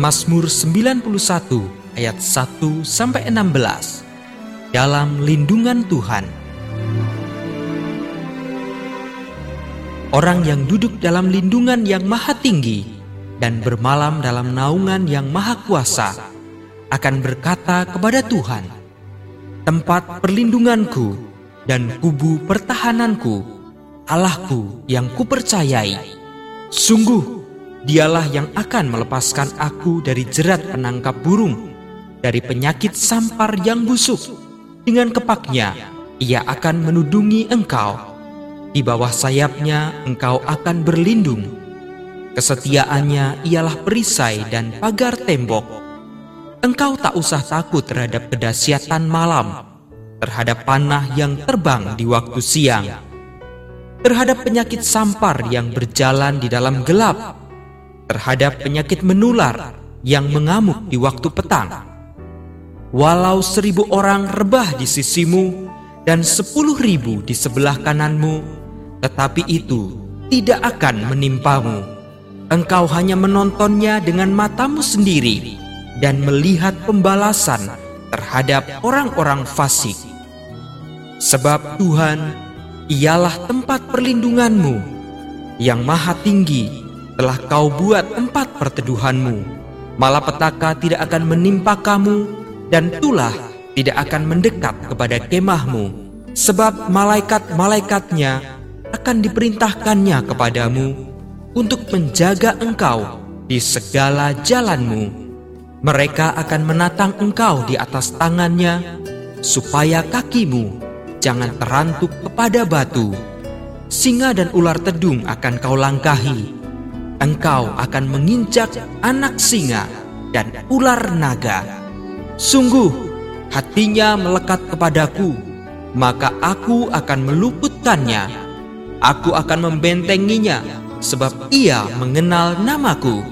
Mazmur 91 ayat 1 sampai 16. Dalam lindungan Tuhan. Orang yang duduk dalam lindungan yang maha tinggi dan bermalam dalam naungan yang maha kuasa akan berkata kepada Tuhan, Tempat perlindunganku dan kubu pertahananku, Allahku yang kupercayai. Sungguh, dialah yang akan melepaskan aku dari jerat penangkap burung, dari penyakit sampar yang busuk. Dengan kepaknya, ia akan menudungi engkau di bawah sayapnya engkau akan berlindung. Kesetiaannya ialah perisai dan pagar tembok. Engkau tak usah takut terhadap kedahsyatan malam, terhadap panah yang terbang di waktu siang, terhadap penyakit sampar yang berjalan di dalam gelap, terhadap penyakit menular yang mengamuk di waktu petang. Walau seribu orang rebah di sisimu dan sepuluh ribu di sebelah kananmu, tetapi itu tidak akan menimpamu. Engkau hanya menontonnya dengan matamu sendiri dan melihat pembalasan terhadap orang-orang fasik. Sebab Tuhan ialah tempat perlindunganmu yang maha tinggi telah kau buat tempat perteduhanmu. Malapetaka tidak akan menimpa kamu dan tulah tidak akan mendekat kepada kemahmu. Sebab malaikat-malaikatnya akan diperintahkannya kepadamu untuk menjaga engkau di segala jalanmu. Mereka akan menatang engkau di atas tangannya, supaya kakimu jangan terantuk kepada batu. Singa dan ular tedung akan kau langkahi. Engkau akan menginjak anak singa dan ular naga. Sungguh, hatinya melekat kepadaku, maka aku akan meluputkannya Aku akan membentenginya, sebab ia mengenal namaku.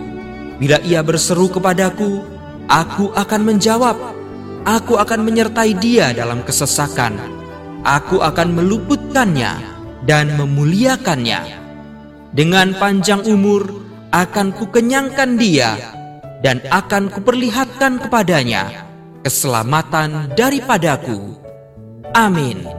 Bila ia berseru kepadaku, aku akan menjawab. Aku akan menyertai dia dalam kesesakan. Aku akan meluputkannya dan memuliakannya. Dengan panjang umur akan kukenyangkan dia dan akan kuperlihatkan kepadanya keselamatan daripadaku. Amin.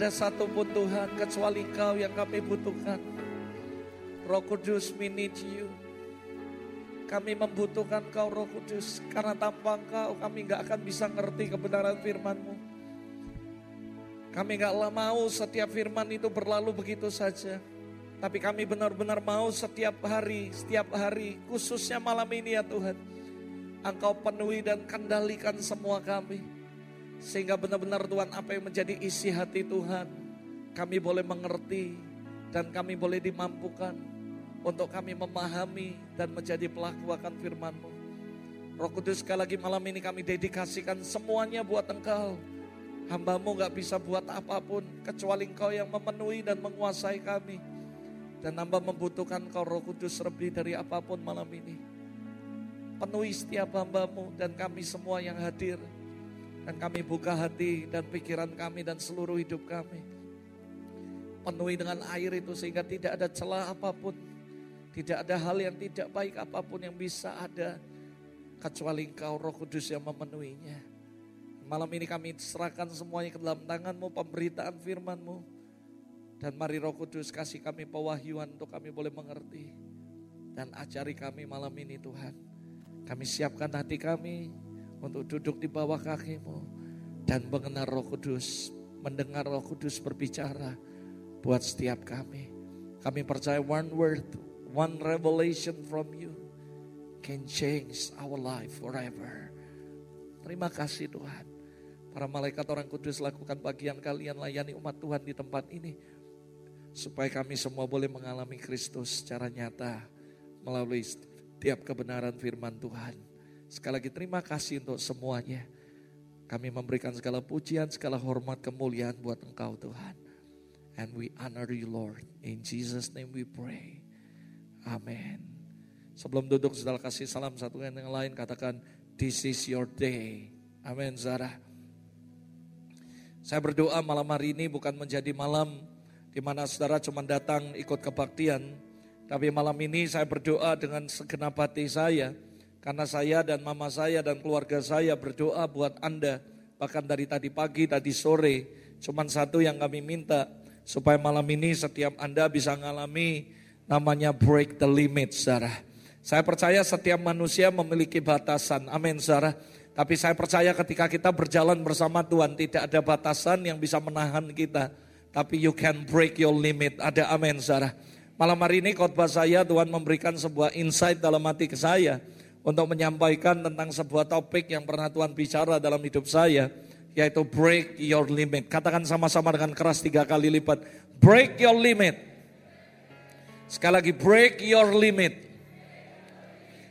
Ada satupun Tuhan kecuali Kau yang kami butuhkan. Roh Kudus, we need you. Kami membutuhkan Kau Roh Kudus, karena tanpa Kau kami nggak akan bisa ngerti kebenaran firman-Mu. Kami nggak mau setiap firman itu berlalu begitu saja. Tapi kami benar-benar mau setiap hari, setiap hari, khususnya malam ini ya Tuhan. Engkau penuhi dan kendalikan semua kami. Sehingga benar-benar Tuhan apa yang menjadi isi hati Tuhan. Kami boleh mengerti dan kami boleh dimampukan untuk kami memahami dan menjadi pelaku akan firman-Mu. Roh Kudus sekali lagi malam ini kami dedikasikan semuanya buat Engkau. Hambamu gak bisa buat apa pun kecuali Engkau yang memenuhi dan menguasai kami. Dan hamba membutuhkan kau roh kudus lebih dari apa pun malam ini. Penuhi setiap hambamu dan kami semua yang hadir. Dan kami buka hati dan pikiran kami dan seluruh hidup kami. Penuhi dengan air itu sehingga tidak ada celah apa pun. Tidak ada hal yang tidak baik apa pun yang bisa ada. Kecuali engkau roh kudus yang memenuhinya. Malam ini kami serahkan semuanya ke dalam tanganmu, pemberitaan firmanmu. Dan mari roh kudus kasih kami pewahyuan untuk kami boleh mengerti. Dan ajari kami malam ini Tuhan. Kami siapkan hati kami untuk duduk di bawah kakimu. Dan mengenal roh kudus. Mendengar roh kudus berbicara buat setiap kami. Kami percaya one word, one revelation from you can change our life forever. Terima kasih Tuhan. Para malaikat orang kudus lakukan bagian kalian layani umat Tuhan di tempat ini supaya kami semua boleh mengalami Kristus secara nyata melalui setiap kebenaran firman Tuhan. Sekali lagi terima kasih untuk semuanya. Kami memberikan segala pujian, segala hormat, kemuliaan buat Engkau Tuhan. And we honor you Lord. In Jesus name we pray. Amin. Sebelum duduk saudara kasih salam satu dengan yang lain katakan this is your day. Amin Zara. Saya berdoa malam hari ini bukan menjadi malam di mana saudara cuma datang ikut kebaktian. Tapi malam ini saya berdoa dengan segenap hati saya, karena saya dan mama saya dan keluarga saya berdoa buat Anda. Bahkan dari tadi pagi, tadi sore, cuma satu yang kami minta, supaya malam ini setiap Anda bisa mengalami namanya break the limit, saudara. Saya percaya setiap manusia memiliki batasan, amin saudara. Tapi saya percaya ketika kita berjalan bersama Tuhan, tidak ada batasan yang bisa menahan kita tapi you can break your limit. Ada amin saudara. Malam hari ini khotbah saya Tuhan memberikan sebuah insight dalam hati ke saya untuk menyampaikan tentang sebuah topik yang pernah Tuhan bicara dalam hidup saya yaitu break your limit. Katakan sama-sama dengan keras tiga kali lipat. Break your limit. Sekali lagi break your limit.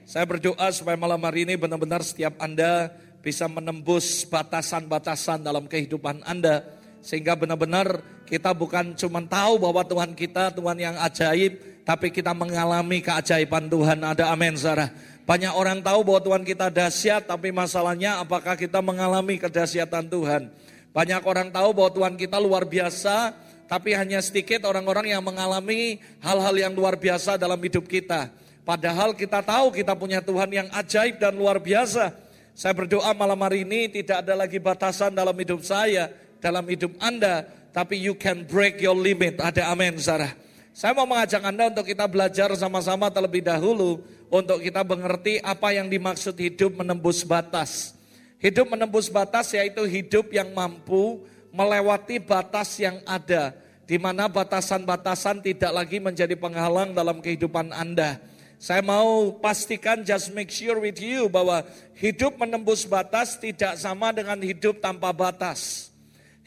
Saya berdoa supaya malam hari ini benar-benar setiap Anda bisa menembus batasan-batasan dalam kehidupan Anda sehingga benar-benar kita bukan cuma tahu bahwa Tuhan kita Tuhan yang ajaib, tapi kita mengalami keajaiban Tuhan. Ada amin, Sarah. Banyak orang tahu bahwa Tuhan kita dahsyat, tapi masalahnya apakah kita mengalami kedahsyatan Tuhan. Banyak orang tahu bahwa Tuhan kita luar biasa, tapi hanya sedikit orang-orang yang mengalami hal-hal yang luar biasa dalam hidup kita. Padahal kita tahu kita punya Tuhan yang ajaib dan luar biasa. Saya berdoa malam hari ini tidak ada lagi batasan dalam hidup saya dalam hidup Anda, tapi you can break your limit. Ada amin, Sarah. Saya mau mengajak Anda untuk kita belajar sama-sama terlebih dahulu untuk kita mengerti apa yang dimaksud hidup menembus batas. Hidup menembus batas yaitu hidup yang mampu melewati batas yang ada, di mana batasan-batasan tidak lagi menjadi penghalang dalam kehidupan Anda. Saya mau pastikan just make sure with you bahwa hidup menembus batas tidak sama dengan hidup tanpa batas.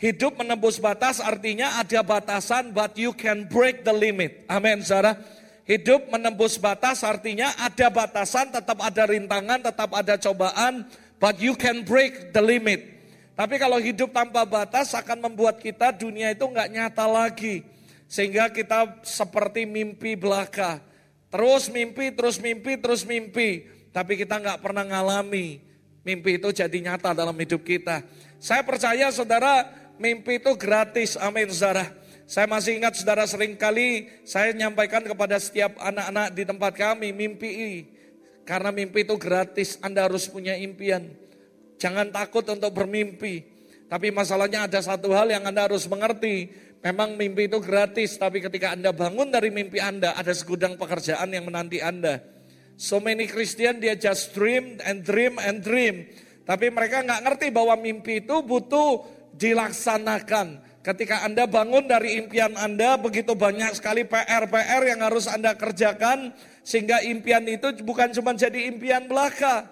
Hidup menembus batas artinya ada batasan but you can break the limit. Amin saudara. Hidup menembus batas artinya ada batasan, tetap ada rintangan, tetap ada cobaan, but you can break the limit. Tapi kalau hidup tanpa batas akan membuat kita dunia itu nggak nyata lagi. Sehingga kita seperti mimpi belaka. Terus mimpi, terus mimpi, terus mimpi. Tapi kita nggak pernah ngalami mimpi itu jadi nyata dalam hidup kita. Saya percaya saudara mimpi itu gratis. Amin saudara. Saya masih ingat saudara sering kali saya nyampaikan kepada setiap anak-anak di tempat kami mimpi. Karena mimpi itu gratis, Anda harus punya impian. Jangan takut untuk bermimpi. Tapi masalahnya ada satu hal yang Anda harus mengerti. Memang mimpi itu gratis, tapi ketika Anda bangun dari mimpi Anda, ada segudang pekerjaan yang menanti Anda. So many Christian, dia just dream and dream and dream. Tapi mereka nggak ngerti bahwa mimpi itu butuh dilaksanakan. Ketika Anda bangun dari impian Anda, begitu banyak sekali PR-PR yang harus Anda kerjakan, sehingga impian itu bukan cuma jadi impian belaka,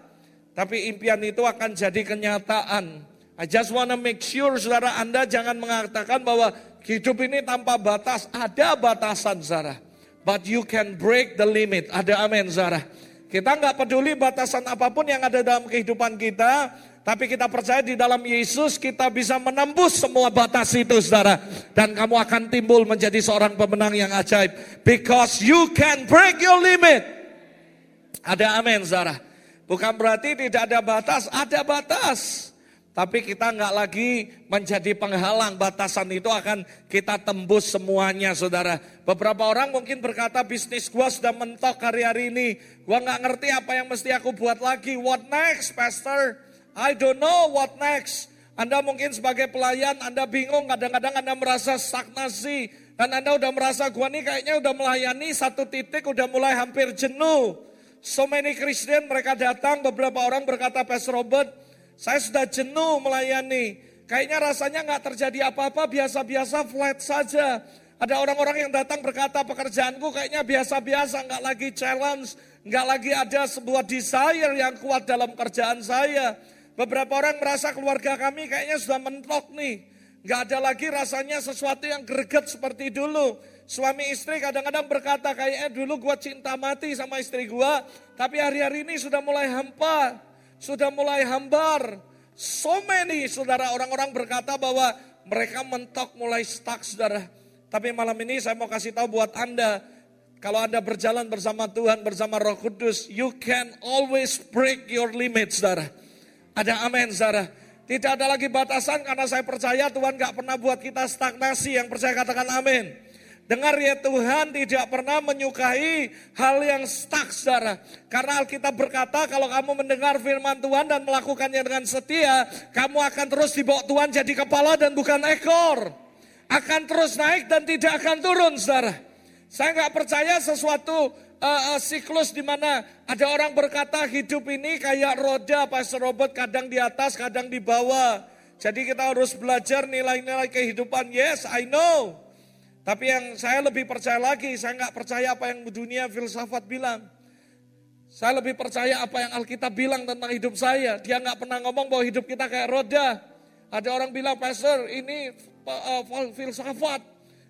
tapi impian itu akan jadi kenyataan. I just wanna make sure saudara Anda jangan mengatakan bahwa hidup ini tanpa batas. Ada batasan saudara. But you can break the limit. Ada amin saudara. Kita nggak peduli batasan apa pun yang ada dalam kehidupan kita. Tapi kita percaya di dalam Yesus kita bisa menembus semua batas itu saudara. Dan kamu akan timbul menjadi seorang pemenang yang ajaib. Because you can break your limit. Ada amin saudara. Bukan berarti tidak ada batas, ada batas. Tapi kita nggak lagi menjadi penghalang, batasan itu akan kita tembus semuanya saudara. Beberapa orang mungkin berkata bisnis gua sudah mentok hari-hari ini. Gua nggak ngerti apa yang mesti aku buat lagi. What next pastor? I don't know what next. Anda mungkin sebagai pelayan, Anda bingung, kadang-kadang Anda merasa stagnasi. Dan Anda udah merasa, gua nih kayaknya udah melayani satu titik, udah mulai hampir jenuh. So many Christian, mereka datang, beberapa orang berkata, Pastor Robert, saya sudah jenuh melayani. Kayaknya rasanya nggak terjadi apa-apa, biasa-biasa flat saja. Ada orang-orang yang datang berkata pekerjaanku kayaknya biasa-biasa, nggak lagi challenge, nggak lagi ada sebuah desire yang kuat dalam kerjaan saya. Beberapa orang merasa keluarga kami kayaknya sudah mentok nih. Gak ada lagi rasanya sesuatu yang greget seperti dulu. Suami istri kadang-kadang berkata kayaknya dulu gue cinta mati sama istri gue. Tapi hari-hari ini sudah mulai hampa. Sudah mulai hambar. So many saudara orang-orang berkata bahwa mereka mentok mulai stuck saudara. Tapi malam ini saya mau kasih tahu buat Anda. Kalau Anda berjalan bersama Tuhan, bersama roh kudus. You can always break your limits saudara. Ada amin saudara. Tidak ada lagi batasan karena saya percaya Tuhan gak pernah buat kita stagnasi. Yang percaya katakan amin. Dengar ya Tuhan tidak pernah menyukai hal yang stuck saudara. Karena Alkitab berkata kalau kamu mendengar firman Tuhan dan melakukannya dengan setia. Kamu akan terus dibawa Tuhan jadi kepala dan bukan ekor. Akan terus naik dan tidak akan turun saudara. Saya nggak percaya sesuatu uh, uh, siklus di mana ada orang berkata hidup ini kayak roda Pastor Robert kadang di atas kadang di bawah. Jadi kita harus belajar nilai-nilai kehidupan. Yes, I know. Tapi yang saya lebih percaya lagi, saya nggak percaya apa yang dunia filsafat bilang. Saya lebih percaya apa yang Alkitab bilang tentang hidup saya. Dia nggak pernah ngomong bahwa hidup kita kayak roda. Ada orang bilang, Pastor ini uh, filsafat.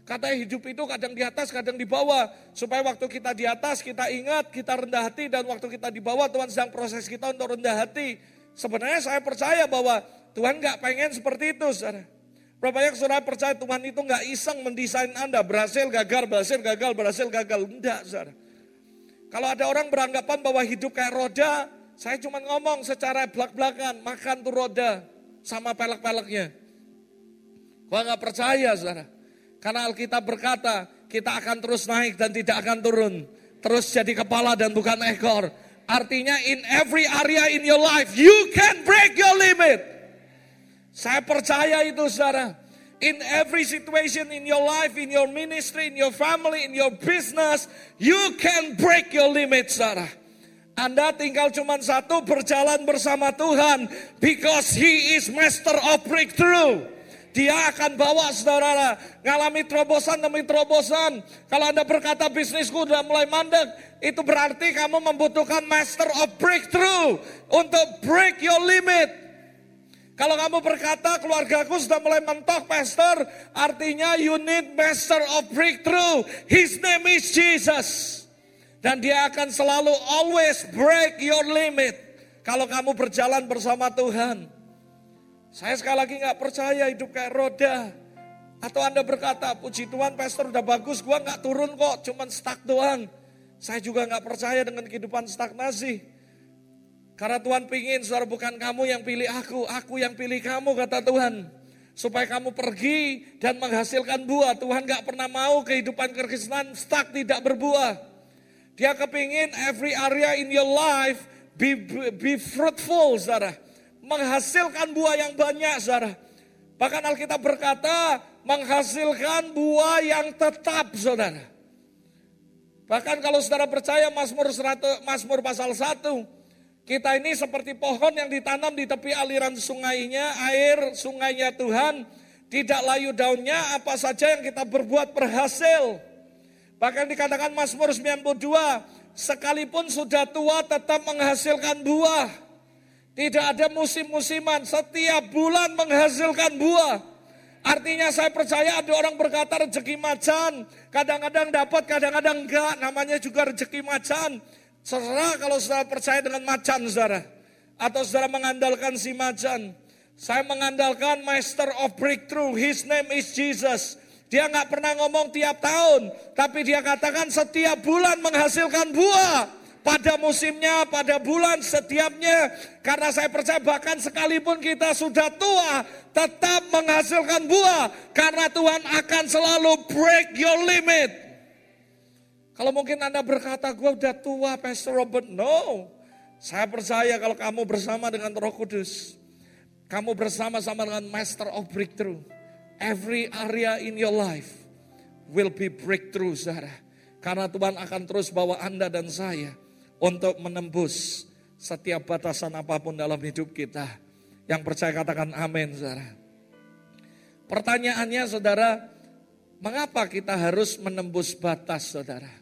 Katanya hidup itu kadang di atas, kadang di bawah. Supaya waktu kita di atas, kita ingat, kita rendah hati. Dan waktu kita di bawah, Tuhan sedang proses kita untuk rendah hati. Sebenarnya saya percaya bahwa Tuhan gak pengen seperti itu, saudara. Berapa banyak saudara percaya Tuhan itu gak iseng mendesain Anda. Berhasil, gagal, berhasil, gagal, berhasil, gagal. Enggak, saudara. Kalau ada orang beranggapan bahwa hidup kayak roda, saya cuma ngomong secara belak-belakan, makan tuh roda sama pelek-peleknya. Gua gak percaya, saudara. Karena Alkitab berkata, kita akan terus naik dan tidak akan turun. Terus jadi kepala dan bukan ekor. Artinya in every area in your life, you can break your limit. Saya percaya itu saudara. In every situation in your life, in your ministry, in your family, in your business, you can break your limit saudara. Anda tinggal cuma satu berjalan bersama Tuhan because he is master of breakthrough. Dia akan bawa saudara ngalami terobosan demi terobosan. Kalau Anda berkata bisnisku udah mulai mandek, itu berarti kamu membutuhkan master of breakthrough untuk break your limit. Kalau kamu berkata keluargaku sudah mulai mentok pastor, artinya you need master of breakthrough. His name is Jesus. Dan dia akan selalu always break your limit. Kalau kamu berjalan bersama Tuhan. Saya sekali lagi nggak percaya hidup kayak roda. Atau Anda berkata, puji Tuhan pastor udah bagus, gua nggak turun kok, cuman stuck doang. Saya juga nggak percaya dengan kehidupan stagnasi. Karena Tuhan pingin, saudara bukan kamu yang pilih aku, aku yang pilih kamu kata Tuhan. Supaya kamu pergi dan menghasilkan buah. Tuhan gak pernah mau kehidupan kekristenan stuck tidak berbuah. Dia kepingin every area in your life be, be fruitful saudara menghasilkan buah yang banyak, saudara. Bahkan Alkitab berkata menghasilkan buah yang tetap, saudara. Bahkan kalau saudara percaya Mazmur 100, Mazmur pasal 1, kita ini seperti pohon yang ditanam di tepi aliran sungainya, air sungainya Tuhan, tidak layu daunnya, apa saja yang kita berbuat berhasil. Bahkan dikatakan Mazmur 92, sekalipun sudah tua tetap menghasilkan buah. Tidak ada musim-musiman, setiap bulan menghasilkan buah. Artinya saya percaya ada orang berkata rezeki macan, kadang-kadang dapat, kadang-kadang enggak, namanya juga rezeki macan. Serah kalau saudara percaya dengan macan saudara, atau saudara mengandalkan si macan. Saya mengandalkan Master of Breakthrough, His name is Jesus. Dia nggak pernah ngomong tiap tahun, tapi dia katakan setiap bulan menghasilkan buah. Pada musimnya, pada bulan setiapnya. Karena saya percaya bahkan sekalipun kita sudah tua, tetap menghasilkan buah. Karena Tuhan akan selalu break your limit. Kalau mungkin Anda berkata, gue udah tua Pastor Robert. No, saya percaya kalau kamu bersama dengan roh kudus. Kamu bersama-sama dengan Master of Breakthrough Every area in your life will be breakthrough, saudara. Karena Tuhan akan terus bawa Anda dan saya untuk menembus setiap batasan apa pun dalam hidup kita. Yang percaya katakan amin, saudara. Pertanyaannya, saudara, mengapa kita harus menembus batas, saudara?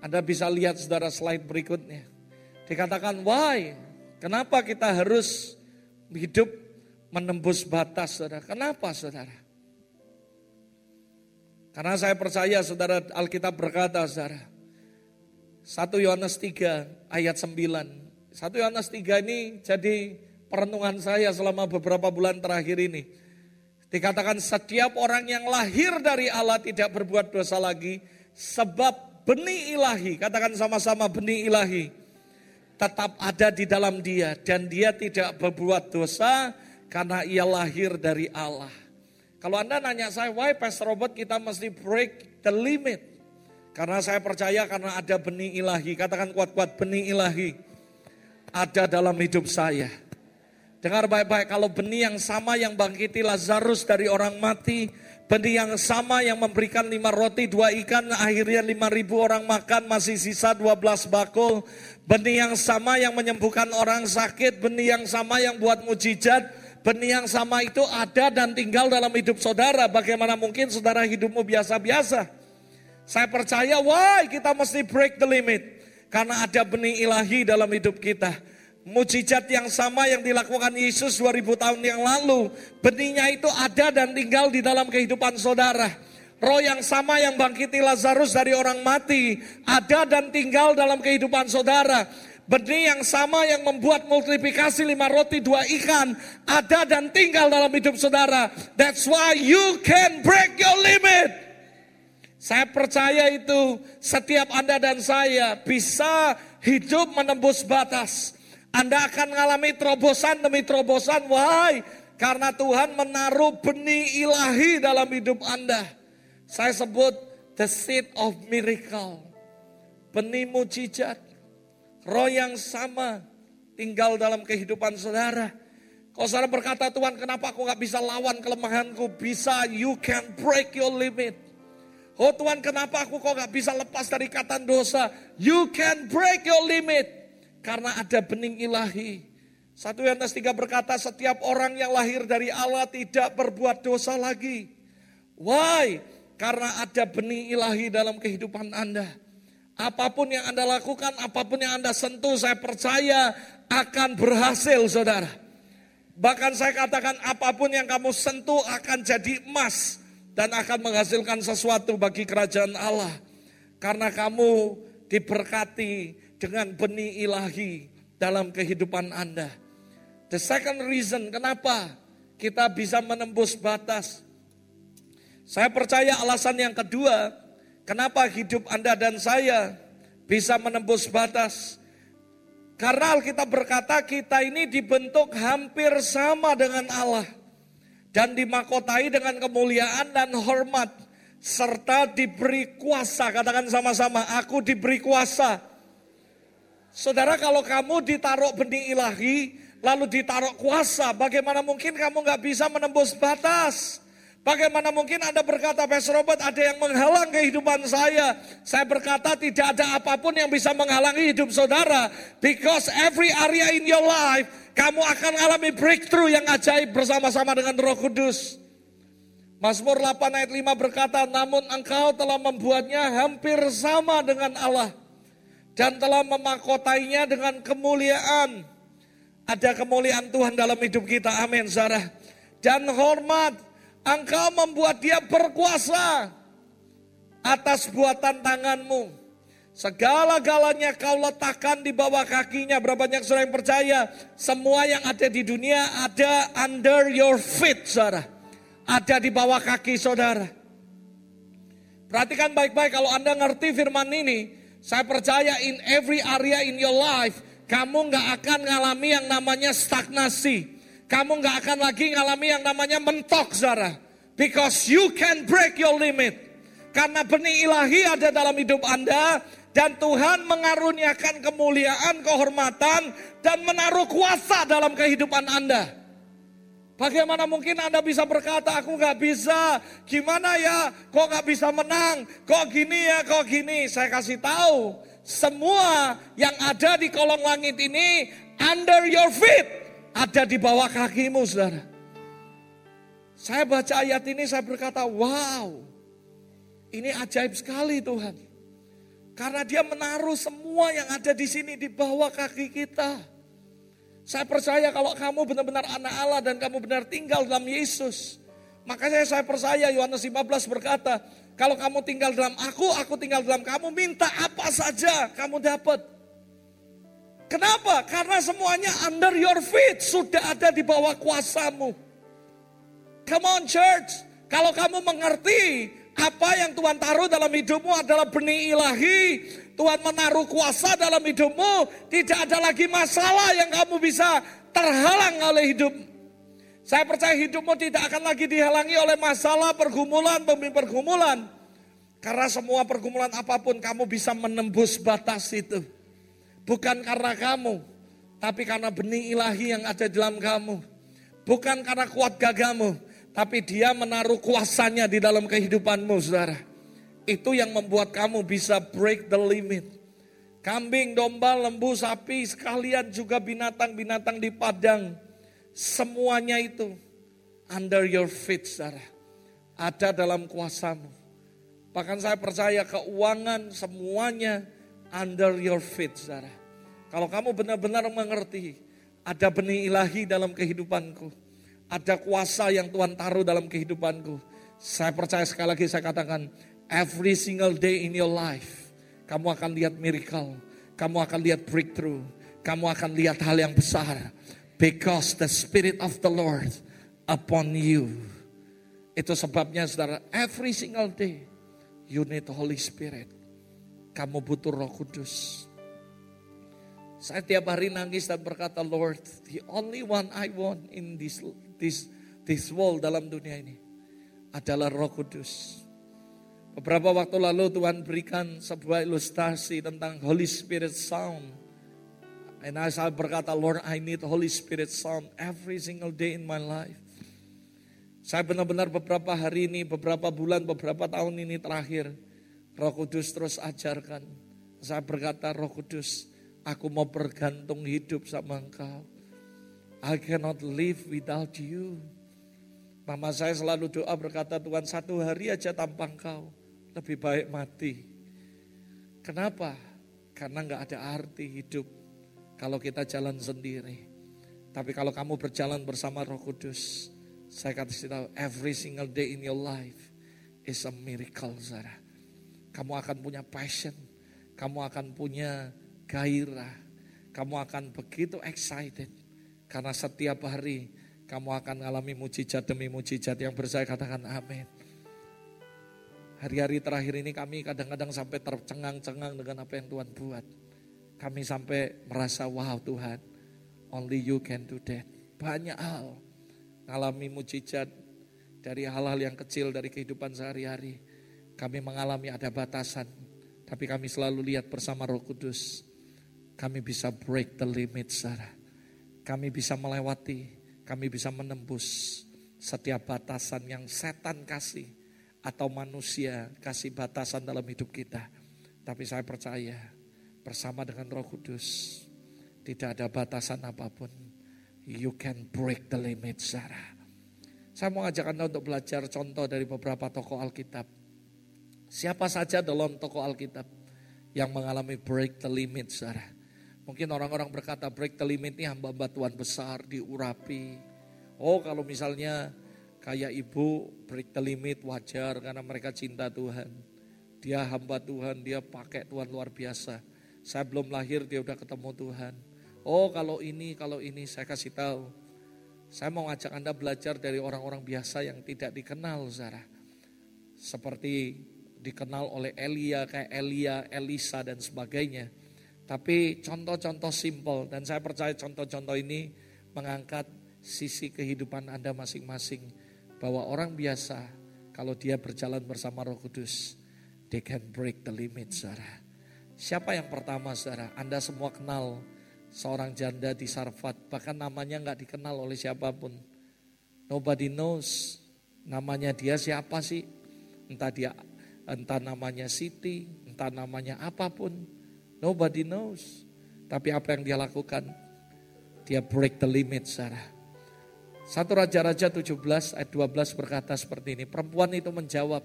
Anda bisa lihat, saudara, slide berikutnya. Dikatakan, why? Kenapa kita harus hidup menembus batas, saudara? Kenapa, saudara? Karena saya percaya saudara Alkitab berkata saudara. 1 Yohanes 3 ayat 9. 1 Yohanes 3 ini jadi perenungan saya selama beberapa bulan terakhir ini. Dikatakan setiap orang yang lahir dari Allah tidak berbuat dosa lagi. Sebab benih ilahi, katakan sama-sama benih ilahi. Tetap ada di dalam dia dan dia tidak berbuat dosa karena ia lahir dari Allah. Kalau Anda nanya saya, why Pastor Robert kita mesti break the limit? Karena saya percaya karena ada benih ilahi. Katakan kuat-kuat benih ilahi. Ada dalam hidup saya. Dengar baik-baik, kalau benih yang sama yang bangkiti Lazarus dari orang mati, benih yang sama yang memberikan lima roti, dua ikan, akhirnya lima ribu orang makan, masih sisa dua belas bakul. Benih yang sama yang menyembuhkan orang sakit, benih yang sama yang buat mujizat, Benih yang sama itu ada dan tinggal dalam hidup saudara. Bagaimana mungkin saudara hidupmu biasa-biasa? Saya percaya, wah kita mesti break the limit. Karena ada benih ilahi dalam hidup kita. Mujizat yang sama yang dilakukan Yesus 2000 tahun yang lalu. Benihnya itu ada dan tinggal di dalam kehidupan saudara. Roh yang sama yang bangkiti Lazarus dari orang mati. Ada dan tinggal dalam kehidupan saudara. Benih yang sama yang membuat multiplikasi lima roti dua ikan ada dan tinggal dalam hidup saudara. That's why you can break your limit. Saya percaya itu setiap Anda dan saya bisa hidup menembus batas. Anda akan mengalami terobosan demi terobosan. Why? Karena Tuhan menaruh benih ilahi dalam hidup Anda. Saya sebut the seed of miracle. Benih mujizat. Roh yang sama tinggal dalam kehidupan saudara. Kalau saudara berkata, Tuhan kenapa aku gak bisa lawan kelemahanku? Bisa, you can break your limit. Oh Tuhan kenapa aku kok gak bisa lepas dari ikatan dosa? You can break your limit. Karena ada bening ilahi. Satu Yohanes 3 berkata, setiap orang yang lahir dari Allah tidak berbuat dosa lagi. Why? Karena ada benih ilahi dalam kehidupan Anda. Apa pun yang Anda lakukan, apa pun yang Anda sentuh, saya percaya akan berhasil, saudara. Bahkan saya katakan apa pun yang kamu sentuh akan jadi emas dan akan menghasilkan sesuatu bagi kerajaan Allah. Karena kamu diberkati dengan benih ilahi dalam kehidupan Anda. The second reason kenapa kita bisa menembus batas. Saya percaya alasan yang kedua, Kenapa hidup Anda dan saya bisa menembus batas? Karena Alkitab berkata kita ini dibentuk hampir sama dengan Allah. Dan dimakotai dengan kemuliaan dan hormat. Serta diberi kuasa. Katakan sama-sama, aku diberi kuasa. Saudara kalau kamu ditaruh benih ilahi, lalu ditaruh kuasa. Bagaimana mungkin kamu nggak bisa menembus batas? Bagaimana mungkin Anda berkata, Pastor Robert, ada yang menghalang kehidupan saya. Saya berkata, tidak ada apa pun yang bisa menghalangi hidup saudara. Because every area in your life, kamu akan alami breakthrough yang ajaib bersama-sama dengan roh kudus. Mazmur 8 ayat 5 berkata, namun engkau telah membuatnya hampir sama dengan Allah. Dan telah memakotainya dengan kemuliaan. Ada kemuliaan Tuhan dalam hidup kita, amin Sarah. Dan hormat, Engkau membuat dia berkuasa atas buatan tanganmu. Segala-galanya kau letakkan di bawah kakinya. Berapa banyak saudara yang percaya? Semua yang ada di dunia ada under your feet, saudara. Ada di bawah kaki saudara. Perhatikan baik-baik kalau Anda ngerti firman ini. Saya percaya in every area in your life. Kamu nggak akan ngalami yang namanya stagnasi kamu nggak akan lagi ngalami yang namanya mentok, saudara. Because you can break your limit. Karena benih ilahi ada dalam hidup Anda, dan Tuhan mengaruniakan kemuliaan, kehormatan, dan menaruh kuasa dalam kehidupan Anda. Bagaimana mungkin Anda bisa berkata, aku nggak bisa, gimana ya, kok nggak bisa menang, kok gini ya, kok gini. Saya kasih tahu, semua yang ada di kolong langit ini under your feet ada di bawah kakimu saudara. Saya baca ayat ini saya berkata, wow, ini ajaib sekali Tuhan. Karena dia menaruh semua yang ada di sini di bawah kaki kita. Saya percaya kalau kamu benar-benar anak Allah dan kamu benar tinggal dalam Yesus. Makanya saya percaya Yohanes 15 berkata, kalau kamu tinggal dalam aku, aku tinggal dalam kamu, minta apa saja kamu dapat. Kenapa? Karena semuanya under your feet, sudah ada di bawah kuasamu. Come on church, kalau kamu mengerti apa yang Tuhan taruh dalam hidupmu adalah benih ilahi, Tuhan menaruh kuasa dalam hidupmu, tidak ada lagi masalah yang kamu bisa terhalang oleh hidup. Saya percaya hidupmu tidak akan lagi dihalangi oleh masalah pergumulan demi pergumulan. Karena semua pergumulan apa pun kamu bisa menembus batas itu. Bukan karena kamu, tapi karena benih ilahi yang ada dalam kamu. Bukan karena kuat gagamu, tapi dia menaruh kuasanya di dalam kehidupanmu saudara. Itu yang membuat kamu bisa break the limit. Kambing, domba, lembu, sapi, sekalian juga binatang-binatang di padang. Semuanya itu under your feet saudara. Ada dalam kuasamu. Bahkan saya percaya keuangan semuanya under your feet, saudara. Kalau kamu benar-benar mengerti, ada benih ilahi dalam kehidupanku. Ada kuasa yang Tuhan taruh dalam kehidupanku. Saya percaya sekali lagi saya katakan, every single day in your life, kamu akan lihat miracle. Kamu akan lihat breakthrough. Kamu akan lihat hal yang besar. Because the Spirit of the Lord upon you. Itu sebabnya saudara, every single day, you need the Holy Spirit. Kamu butuh roh kudus. Saya tiap hari nangis dan berkata, Lord, the only one I want in this this this world dalam dunia ini adalah Roh Kudus. Beberapa waktu lalu Tuhan berikan sebuah ilustrasi tentang Holy Spirit sound. And saya berkata, Lord, I need Holy Spirit sound every single day in my life. Saya benar-benar beberapa hari ini, beberapa bulan, beberapa tahun ini terakhir, Roh Kudus terus ajarkan. Saya berkata, Roh Kudus, aku mau bergantung hidup sama engkau. I cannot live without you. Mama saya selalu doa berkata, Tuhan satu hari aja tanpa engkau, lebih baik mati. Kenapa? Karena nggak ada arti hidup kalau kita jalan sendiri. Tapi kalau kamu berjalan bersama Roh Kudus, saya kasih tahu every single day in your life is a miracle, Sarah. Kamu akan punya passion, kamu akan punya gairah, kamu akan begitu excited. Karena setiap hari kamu akan mengalami mujizat demi mujizat yang bersaya katakan amin. Hari-hari terakhir ini kami kadang-kadang sampai tercengang-cengang dengan apa yang Tuhan buat. Kami sampai merasa wow Tuhan, only you can do that. Banyak hal, mengalami mujizat dari hal-hal yang kecil dari kehidupan sehari-hari kami mengalami ada batasan, tapi kami selalu lihat bersama Roh Kudus. Kami bisa break the limit, Sarah. kami bisa melewati, kami bisa menembus setiap batasan yang setan kasih atau manusia kasih batasan dalam hidup kita. Tapi saya percaya bersama dengan Roh Kudus tidak ada batasan apa pun. You can break the limit, Sarah. Saya mau ajak Anda untuk belajar contoh dari beberapa tokoh Alkitab. Siapa saja dalam tokoh Alkitab yang mengalami break the limit, Sarah. Mungkin orang-orang berkata break the limit ini hamba-hamba Tuhan besar diurapi. Oh kalau misalnya kayak ibu break the limit wajar karena mereka cinta Tuhan. Dia hamba Tuhan, dia pakai Tuhan luar biasa. Saya belum lahir dia udah ketemu Tuhan. Oh kalau ini, kalau ini saya kasih tahu. Saya mau ajak Anda belajar dari orang-orang biasa yang tidak dikenal Zara. Seperti dikenal oleh Elia, kayak Elia, Elisa dan sebagainya tapi contoh-contoh simpel dan saya percaya contoh-contoh ini mengangkat sisi kehidupan Anda masing-masing. Bahwa orang biasa kalau dia berjalan bersama roh kudus, they can break the limit saudara. Siapa yang pertama saudara? Anda semua kenal seorang janda di Sarfat, bahkan namanya nggak dikenal oleh siapa pun. Nobody knows namanya dia siapa sih? Entah dia entah namanya Siti, entah namanya apa pun. Nobody knows. Tapi apa yang dia lakukan? Dia break the limit, Sarah. Satu Raja-Raja 17 ayat 12 berkata seperti ini. Perempuan itu menjawab,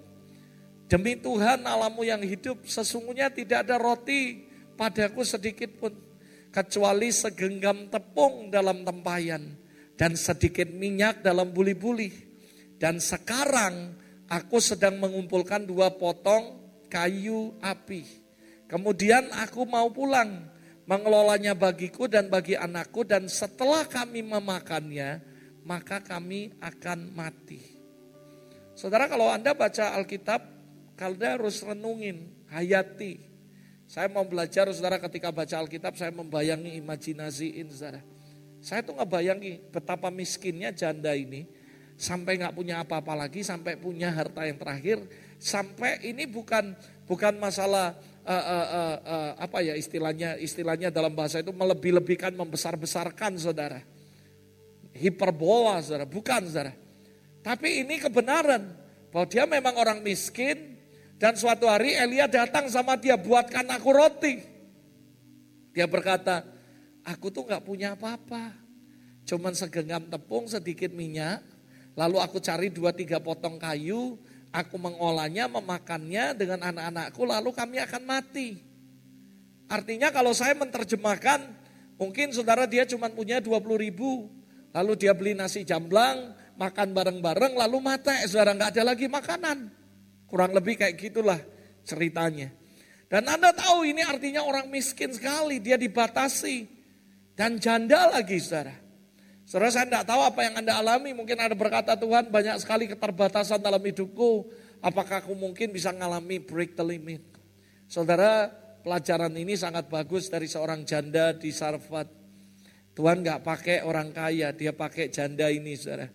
Demi Tuhan alamu yang hidup, sesungguhnya tidak ada roti padaku sedikit pun. Kecuali segenggam tepung dalam tempayan dan sedikit minyak dalam buli-buli. Dan sekarang aku sedang mengumpulkan dua potong kayu api Kemudian aku mau pulang, mengelolanya bagiku dan bagi anakku dan setelah kami memakannya, maka kami akan mati. Saudara kalau Anda baca Alkitab, Anda harus renungin, hayati. Saya mau belajar saudara ketika baca Alkitab saya membayangi imajinasiin saudara. Saya tuh ngebayangi betapa miskinnya janda ini. Sampai nggak punya apa-apa lagi, sampai punya harta yang terakhir. Sampai ini bukan bukan masalah uh, uh, uh, uh, apa ya istilahnya istilahnya dalam bahasa itu melebih-lebihkan membesar-besarkan saudara. Hiperbola saudara. Bukan saudara. Tapi ini kebenaran bahwa dia memang orang miskin dan suatu hari Elia datang sama dia buatkan aku roti. Dia berkata aku tuh nggak punya apa-apa. Cuman segenggam tepung sedikit minyak. Lalu aku cari dua tiga potong kayu Aku mengolahnya, memakannya dengan anak-anakku lalu kami akan mati. Artinya kalau saya menerjemahkan, mungkin saudara dia cuma punya 20 ribu. Lalu dia beli nasi jamblang, makan bareng-bareng, lalu mati. Saudara nggak ada lagi makanan. Kurang lebih kayak gitulah ceritanya. Dan Anda tahu ini artinya orang miskin sekali, dia dibatasi. Dan janda lagi saudara. Saudara saya tidak tahu apa yang Anda alami, mungkin Anda berkata Tuhan banyak sekali keterbatasan dalam hidupku. Apakah aku mungkin bisa mengalami break the limit? Saudara, pelajaran ini sangat bagus dari seorang janda di Sarfat. Tuhan nggak pakai orang kaya, dia pakai janda ini saudara.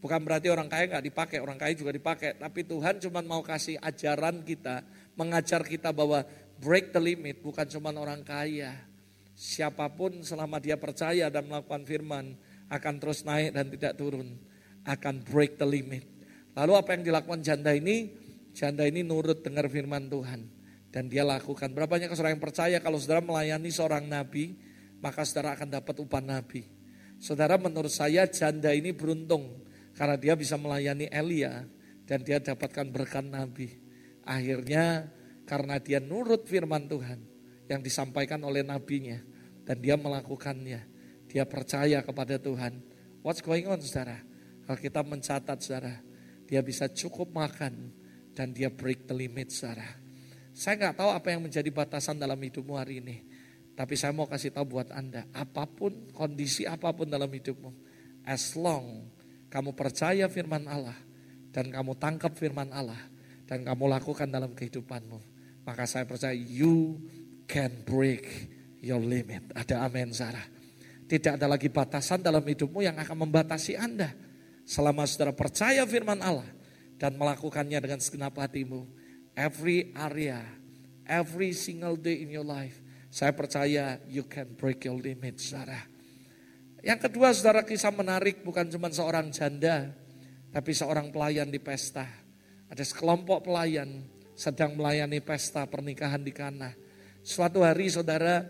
Bukan berarti orang kaya nggak dipakai, orang kaya juga dipakai. Tapi Tuhan cuma mau kasih ajaran kita, mengajar kita bahwa break the limit bukan cuma orang kaya. Siapa pun selama dia percaya dan melakukan firman, akan terus naik dan tidak turun. Akan break the limit. Lalu apa yang dilakukan janda ini? Janda ini nurut dengar firman Tuhan. Dan dia lakukan. Berapa banyak saudara yang percaya kalau saudara melayani seorang nabi, maka saudara akan dapat upah nabi. Saudara menurut saya janda ini beruntung. Karena dia bisa melayani Elia dan dia dapatkan berkat nabi. Akhirnya karena dia nurut firman Tuhan yang disampaikan oleh nabinya. Dan dia melakukannya dia percaya kepada Tuhan. What's going on saudara? Kalau kita mencatat saudara, dia bisa cukup makan dan dia break the limit saudara. Saya nggak tahu apa yang menjadi batasan dalam hidupmu hari ini. Tapi saya mau kasih tahu buat Anda, apa pun, kondisi apa pun dalam hidupmu. As long kamu percaya firman Allah dan kamu tangkap firman Allah dan kamu lakukan dalam kehidupanmu. Maka saya percaya you can break your limit. Ada amin Sarah. Tidak ada lagi batasan dalam hidupmu yang akan membatasi Anda. Selama saudara percaya firman Allah dan melakukannya dengan segenap hatimu. Every area, every single day in your life. Saya percaya you can break your limit, saudara. Yang kedua saudara kisah menarik bukan cuma seorang janda, tapi seorang pelayan di pesta. Ada sekelompok pelayan sedang melayani pesta pernikahan di Kana. Suatu hari saudara,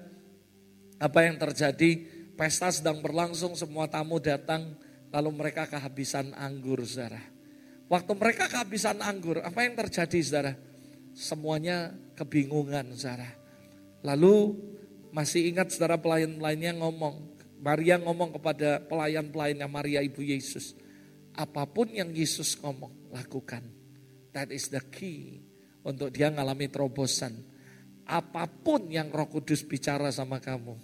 apa yang terjadi? Pesta sedang berlangsung, semua tamu datang, lalu mereka kehabisan anggur saudara. Waktu mereka kehabisan anggur, apa yang terjadi saudara? Semuanya kebingungan saudara. Lalu masih ingat saudara pelayan-pelayannya ngomong, Maria ngomong kepada pelayan-pelayannya Maria Ibu Yesus, apa pun yang Yesus ngomong, lakukan. That is the key untuk dia ngalami terobosan. Apa pun yang Roh Kudus bicara sama kamu,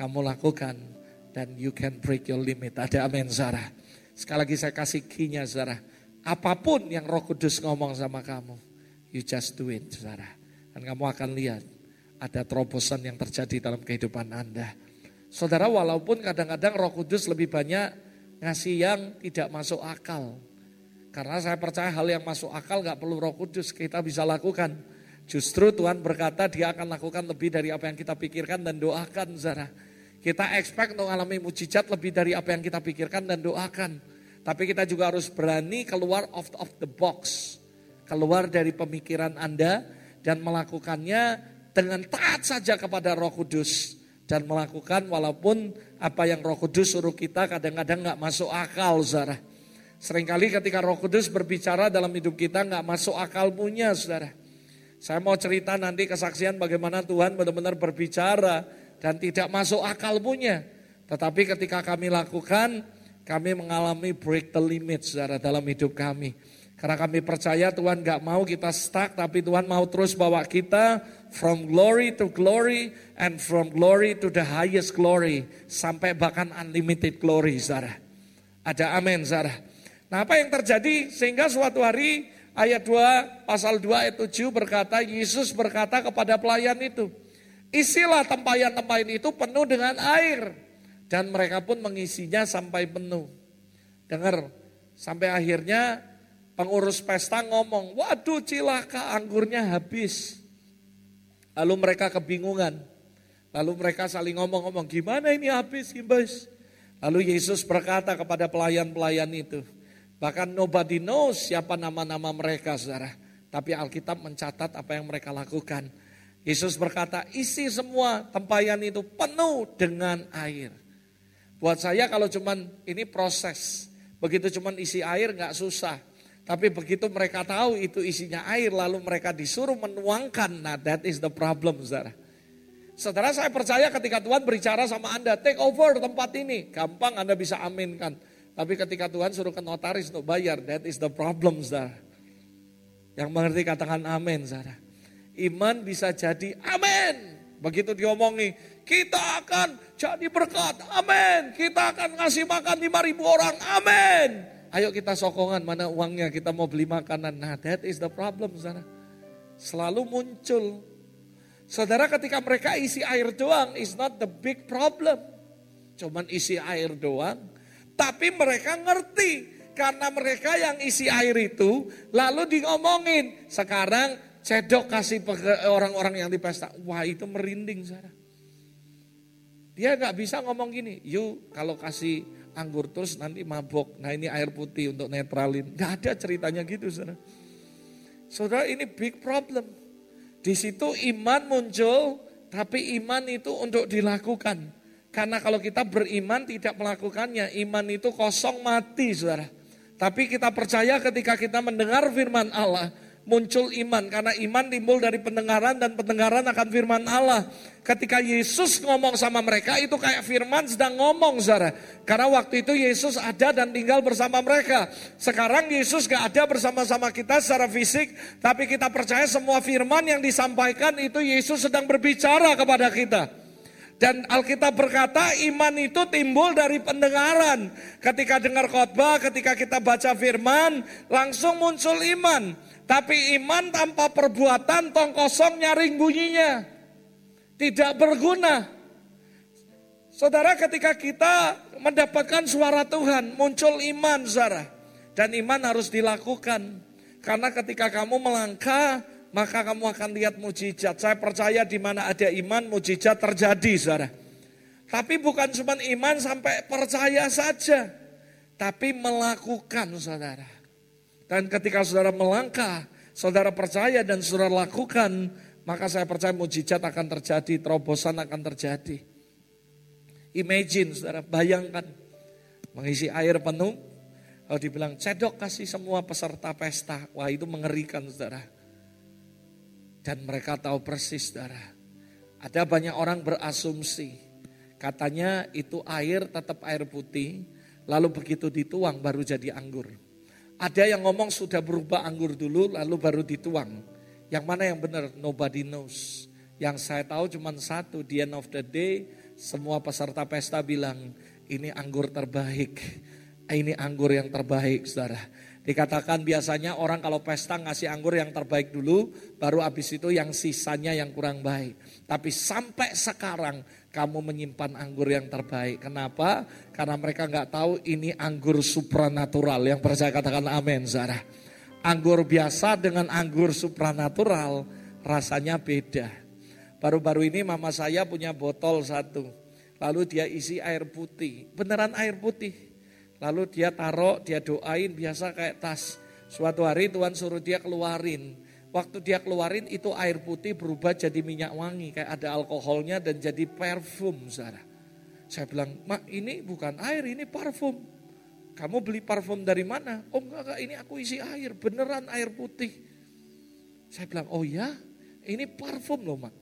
kamu lakukan dan you can break your limit. Ada amin Sarah. Sekali lagi saya kasih kinya Sarah. Apa pun yang Roh Kudus ngomong sama kamu, you just do it Sarah. Dan kamu akan lihat ada terobosan yang terjadi dalam kehidupan Anda. Saudara walaupun kadang-kadang Roh Kudus lebih banyak ngasih yang tidak masuk akal. Karena saya percaya hal yang masuk akal gak perlu Roh Kudus kita bisa lakukan. Justru Tuhan berkata dia akan lakukan lebih dari apa yang kita pikirkan dan doakan Zara. Kita expect untuk mengalami mujizat lebih dari apa yang kita pikirkan dan doakan. Tapi kita juga harus berani keluar of, of the box. Keluar dari pemikiran Anda dan melakukannya dengan taat saja kepada roh kudus. Dan melakukan walaupun apa yang roh kudus suruh kita kadang-kadang gak masuk akal Zara. Seringkali ketika roh kudus berbicara dalam hidup kita gak masuk akal punya saudara. Saya mau cerita nanti kesaksian bagaimana Tuhan benar-benar berbicara dan tidak masuk akal punya. Tetapi ketika kami lakukan, kami mengalami break the limit saudara dalam hidup kami. Karena kami percaya Tuhan gak mau kita stuck, tapi Tuhan mau terus bawa kita from glory to glory and from glory to the highest glory. Sampai bahkan unlimited glory saudara. Ada amin saudara. Nah apa yang terjadi sehingga suatu hari ayat 2 pasal 2 ayat 7 berkata Yesus berkata kepada pelayan itu, isilah tempayan-tempayan itu penuh dengan air dan mereka pun mengisinya sampai penuh. Dengar, sampai akhirnya pengurus pesta ngomong, waduh cilaka anggurnya habis. Lalu mereka kebingungan. Lalu mereka saling ngomong-ngomong, gimana ini habis, Gimbas? Lalu Yesus berkata kepada pelayan-pelayan itu, Bahkan nobody knows siapa nama-nama mereka saudara. Tapi Alkitab mencatat apa yang mereka lakukan. Yesus berkata isi semua tempayan itu penuh dengan air. Buat saya kalau cuman ini proses. Begitu cuman isi air nggak susah. Tapi begitu mereka tahu itu isinya air lalu mereka disuruh menuangkan. Nah that is the problem saudara. Saudara saya percaya ketika Tuhan berbicara sama Anda, take over tempat ini. Gampang Anda bisa aminkan. Tapi ketika Tuhan suruh ke notaris untuk bayar, that is the problem, saudara. Yang mengerti katakan amin, saudara. Iman bisa jadi amin. Begitu diomongi, kita akan jadi berkat, amin. Kita akan ngasih makan 5 ribu orang, amin. Ayo kita sokongan, mana uangnya, kita mau beli makanan. Nah that is the problem, saudara. Selalu muncul. Saudara ketika mereka isi air doang, is not the big problem. Cuman isi air doang, tapi mereka ngerti karena mereka yang isi air itu lalu diomongin. Sekarang cedok kasih orang-orang yang di pesta. Wah itu merinding saya. Dia nggak bisa ngomong gini, yuk kalau kasih anggur terus nanti mabok. Nah ini air putih untuk netralin. Gak ada ceritanya gitu saudara. Saudara ini big problem. Di situ iman muncul, tapi iman itu untuk dilakukan. Karena kalau kita beriman tidak melakukannya, iman itu kosong mati saudara. Tapi kita percaya ketika kita mendengar firman Allah, muncul iman. Karena iman timbul dari pendengaran dan pendengaran akan firman Allah. Ketika Yesus ngomong sama mereka itu kayak firman sedang ngomong saudara. Karena waktu itu Yesus ada dan tinggal bersama mereka. Sekarang Yesus gak ada bersama-sama kita secara fisik. Tapi kita percaya semua firman yang disampaikan itu Yesus sedang berbicara kepada kita. Dan Alkitab berkata iman itu timbul dari pendengaran. Ketika dengar khotbah, ketika kita baca firman, langsung muncul iman. Tapi iman tanpa perbuatan tong kosong nyaring bunyinya. Tidak berguna. Saudara ketika kita mendapatkan suara Tuhan, muncul iman saudara. Dan iman harus dilakukan. Karena ketika kamu melangkah, maka kamu akan lihat mujizat. Saya percaya di mana ada iman, mujizat terjadi, saudara. Tapi bukan cuma iman sampai percaya saja. Tapi melakukan saudara. Dan ketika saudara melangkah, saudara percaya dan saudara lakukan, maka saya percaya mujizat akan terjadi, terobosan akan terjadi. Imagine saudara, bayangkan mengisi air penuh, kalau dibilang cedok kasih semua peserta pesta, wah itu mengerikan saudara. Dan mereka tahu persis saudara. Ada banyak orang berasumsi, katanya itu air tetap air putih, lalu begitu dituang baru jadi anggur. Ada yang ngomong sudah berubah anggur dulu lalu baru dituang. Yang mana yang benar? Nobody knows. Yang saya tahu cuma satu, di end of the day semua peserta pesta bilang ini anggur terbaik. Ini anggur yang terbaik saudara. Dikatakan biasanya orang kalau pesta ngasih anggur yang terbaik dulu, baru habis itu yang sisanya yang kurang baik. Tapi sampai sekarang kamu menyimpan anggur yang terbaik. Kenapa? Karena mereka nggak tahu ini anggur supranatural. Yang percaya katakan amin, Zara. Anggur biasa dengan anggur supranatural rasanya beda. Baru-baru ini mama saya punya botol satu. Lalu dia isi air putih. Beneran air putih. Lalu dia taruh, dia doain biasa kayak tas. Suatu hari Tuhan suruh dia keluarin Waktu dia keluarin itu air putih berubah jadi minyak wangi. Kayak ada alkoholnya dan jadi parfum Zara. Saya bilang, mak ini bukan air, ini parfum. Kamu beli parfum dari mana? Oh enggak, enggak, ini aku isi air, beneran air putih. Saya bilang, oh ya, ini parfum loh mak.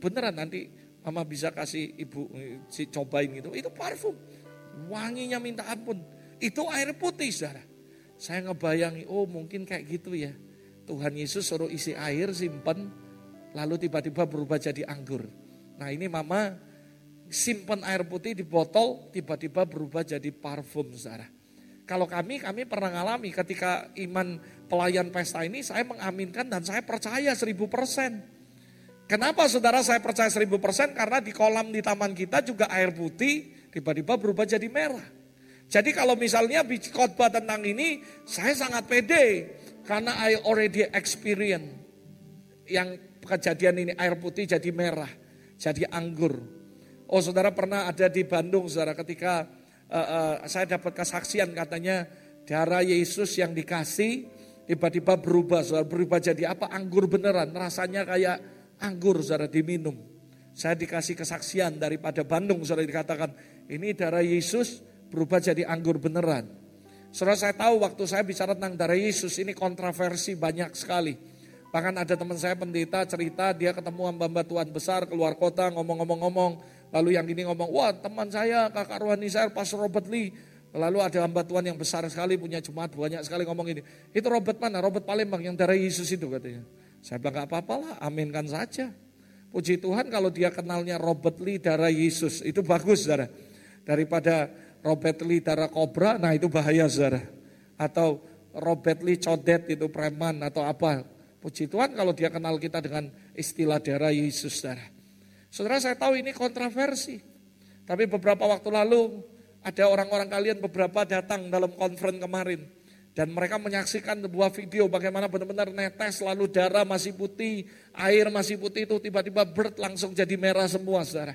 Beneran nanti mama bisa kasih ibu si cobain gitu. Itu parfum, wanginya minta ampun. Itu air putih Zara. Saya ngebayangi, oh mungkin kayak gitu ya. Tuhan Yesus suruh isi air simpen lalu tiba-tiba berubah jadi anggur. Nah ini mama simpen air putih di botol tiba-tiba berubah jadi parfum saudara. Kalau kami, kami pernah ngalami ketika iman pelayan pesta ini saya mengaminkan dan saya percaya seribu persen. Kenapa saudara saya percaya seribu persen? Karena di kolam di taman kita juga air putih tiba-tiba berubah jadi merah. Jadi kalau misalnya khotbah tentang ini, saya sangat pede. Karena I already experience yang kejadian ini air putih jadi merah, jadi anggur. Oh saudara pernah ada di Bandung saudara ketika uh, uh, saya dapat kesaksian katanya darah Yesus yang dikasih tiba-tiba berubah saudara berubah jadi apa anggur beneran rasanya kayak anggur saudara diminum. Saya dikasih kesaksian daripada Bandung saudara dikatakan ini darah Yesus berubah jadi anggur beneran. Saudara saya tahu waktu saya bicara tentang darah Yesus ini kontroversi banyak sekali. Bahkan ada teman saya pendeta cerita dia ketemu hamba Tuhan besar keluar kota ngomong-ngomong-ngomong. Lalu yang ini ngomong, wah teman saya kakak rohani saya Pastor Robert Lee. Lalu ada hamba Tuhan yang besar sekali punya jemaat banyak sekali ngomong ini. Itu Robert mana? Robert Palembang yang darah Yesus itu katanya. Saya bilang gak apa-apa lah, aminkan saja. Puji Tuhan kalau dia kenalnya Robert Lee darah Yesus, itu bagus saudara. Daripada Robert Lee darah kobra, nah itu bahaya saudara. Atau Robert Lee codet itu preman atau apa. Puji Tuhan kalau dia kenal kita dengan istilah darah Yesus saudara. Saudara saya tahu ini kontroversi. Tapi beberapa waktu lalu ada orang-orang kalian beberapa datang dalam konferen kemarin. Dan mereka menyaksikan sebuah video bagaimana benar-benar netes lalu darah masih putih, air masih putih itu tiba-tiba bird langsung jadi merah semua saudara.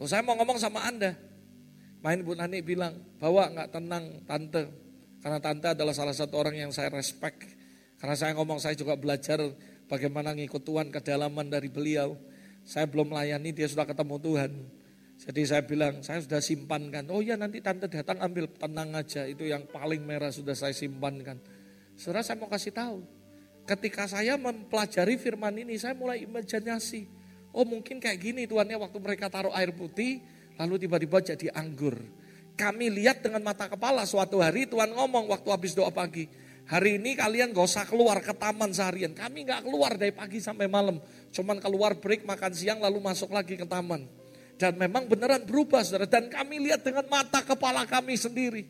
Oh, saya mau ngomong sama Anda, Main Bu Nani bilang, bawa nggak tenang tante. Karena tante adalah salah satu orang yang saya respect. Karena saya ngomong saya juga belajar bagaimana ngikut Tuhan kedalaman dari beliau. Saya belum melayani, dia sudah ketemu Tuhan. Jadi saya bilang, saya sudah simpankan. Oh ya nanti tante datang ambil, tenang aja. Itu yang paling merah sudah saya simpankan. Saudara saya mau kasih tahu. Ketika saya mempelajari firman ini, saya mulai imajinasi. Oh mungkin kayak gini Tuhannya waktu mereka taruh air putih, lalu tiba-tiba jadi anggur. Kami lihat dengan mata kepala suatu hari Tuhan ngomong waktu habis doa pagi. Hari ini kalian gak usah keluar ke taman seharian. Kami gak keluar dari pagi sampai malam. Cuman keluar break makan siang lalu masuk lagi ke taman. Dan memang beneran berubah saudara. Dan kami lihat dengan mata kepala kami sendiri.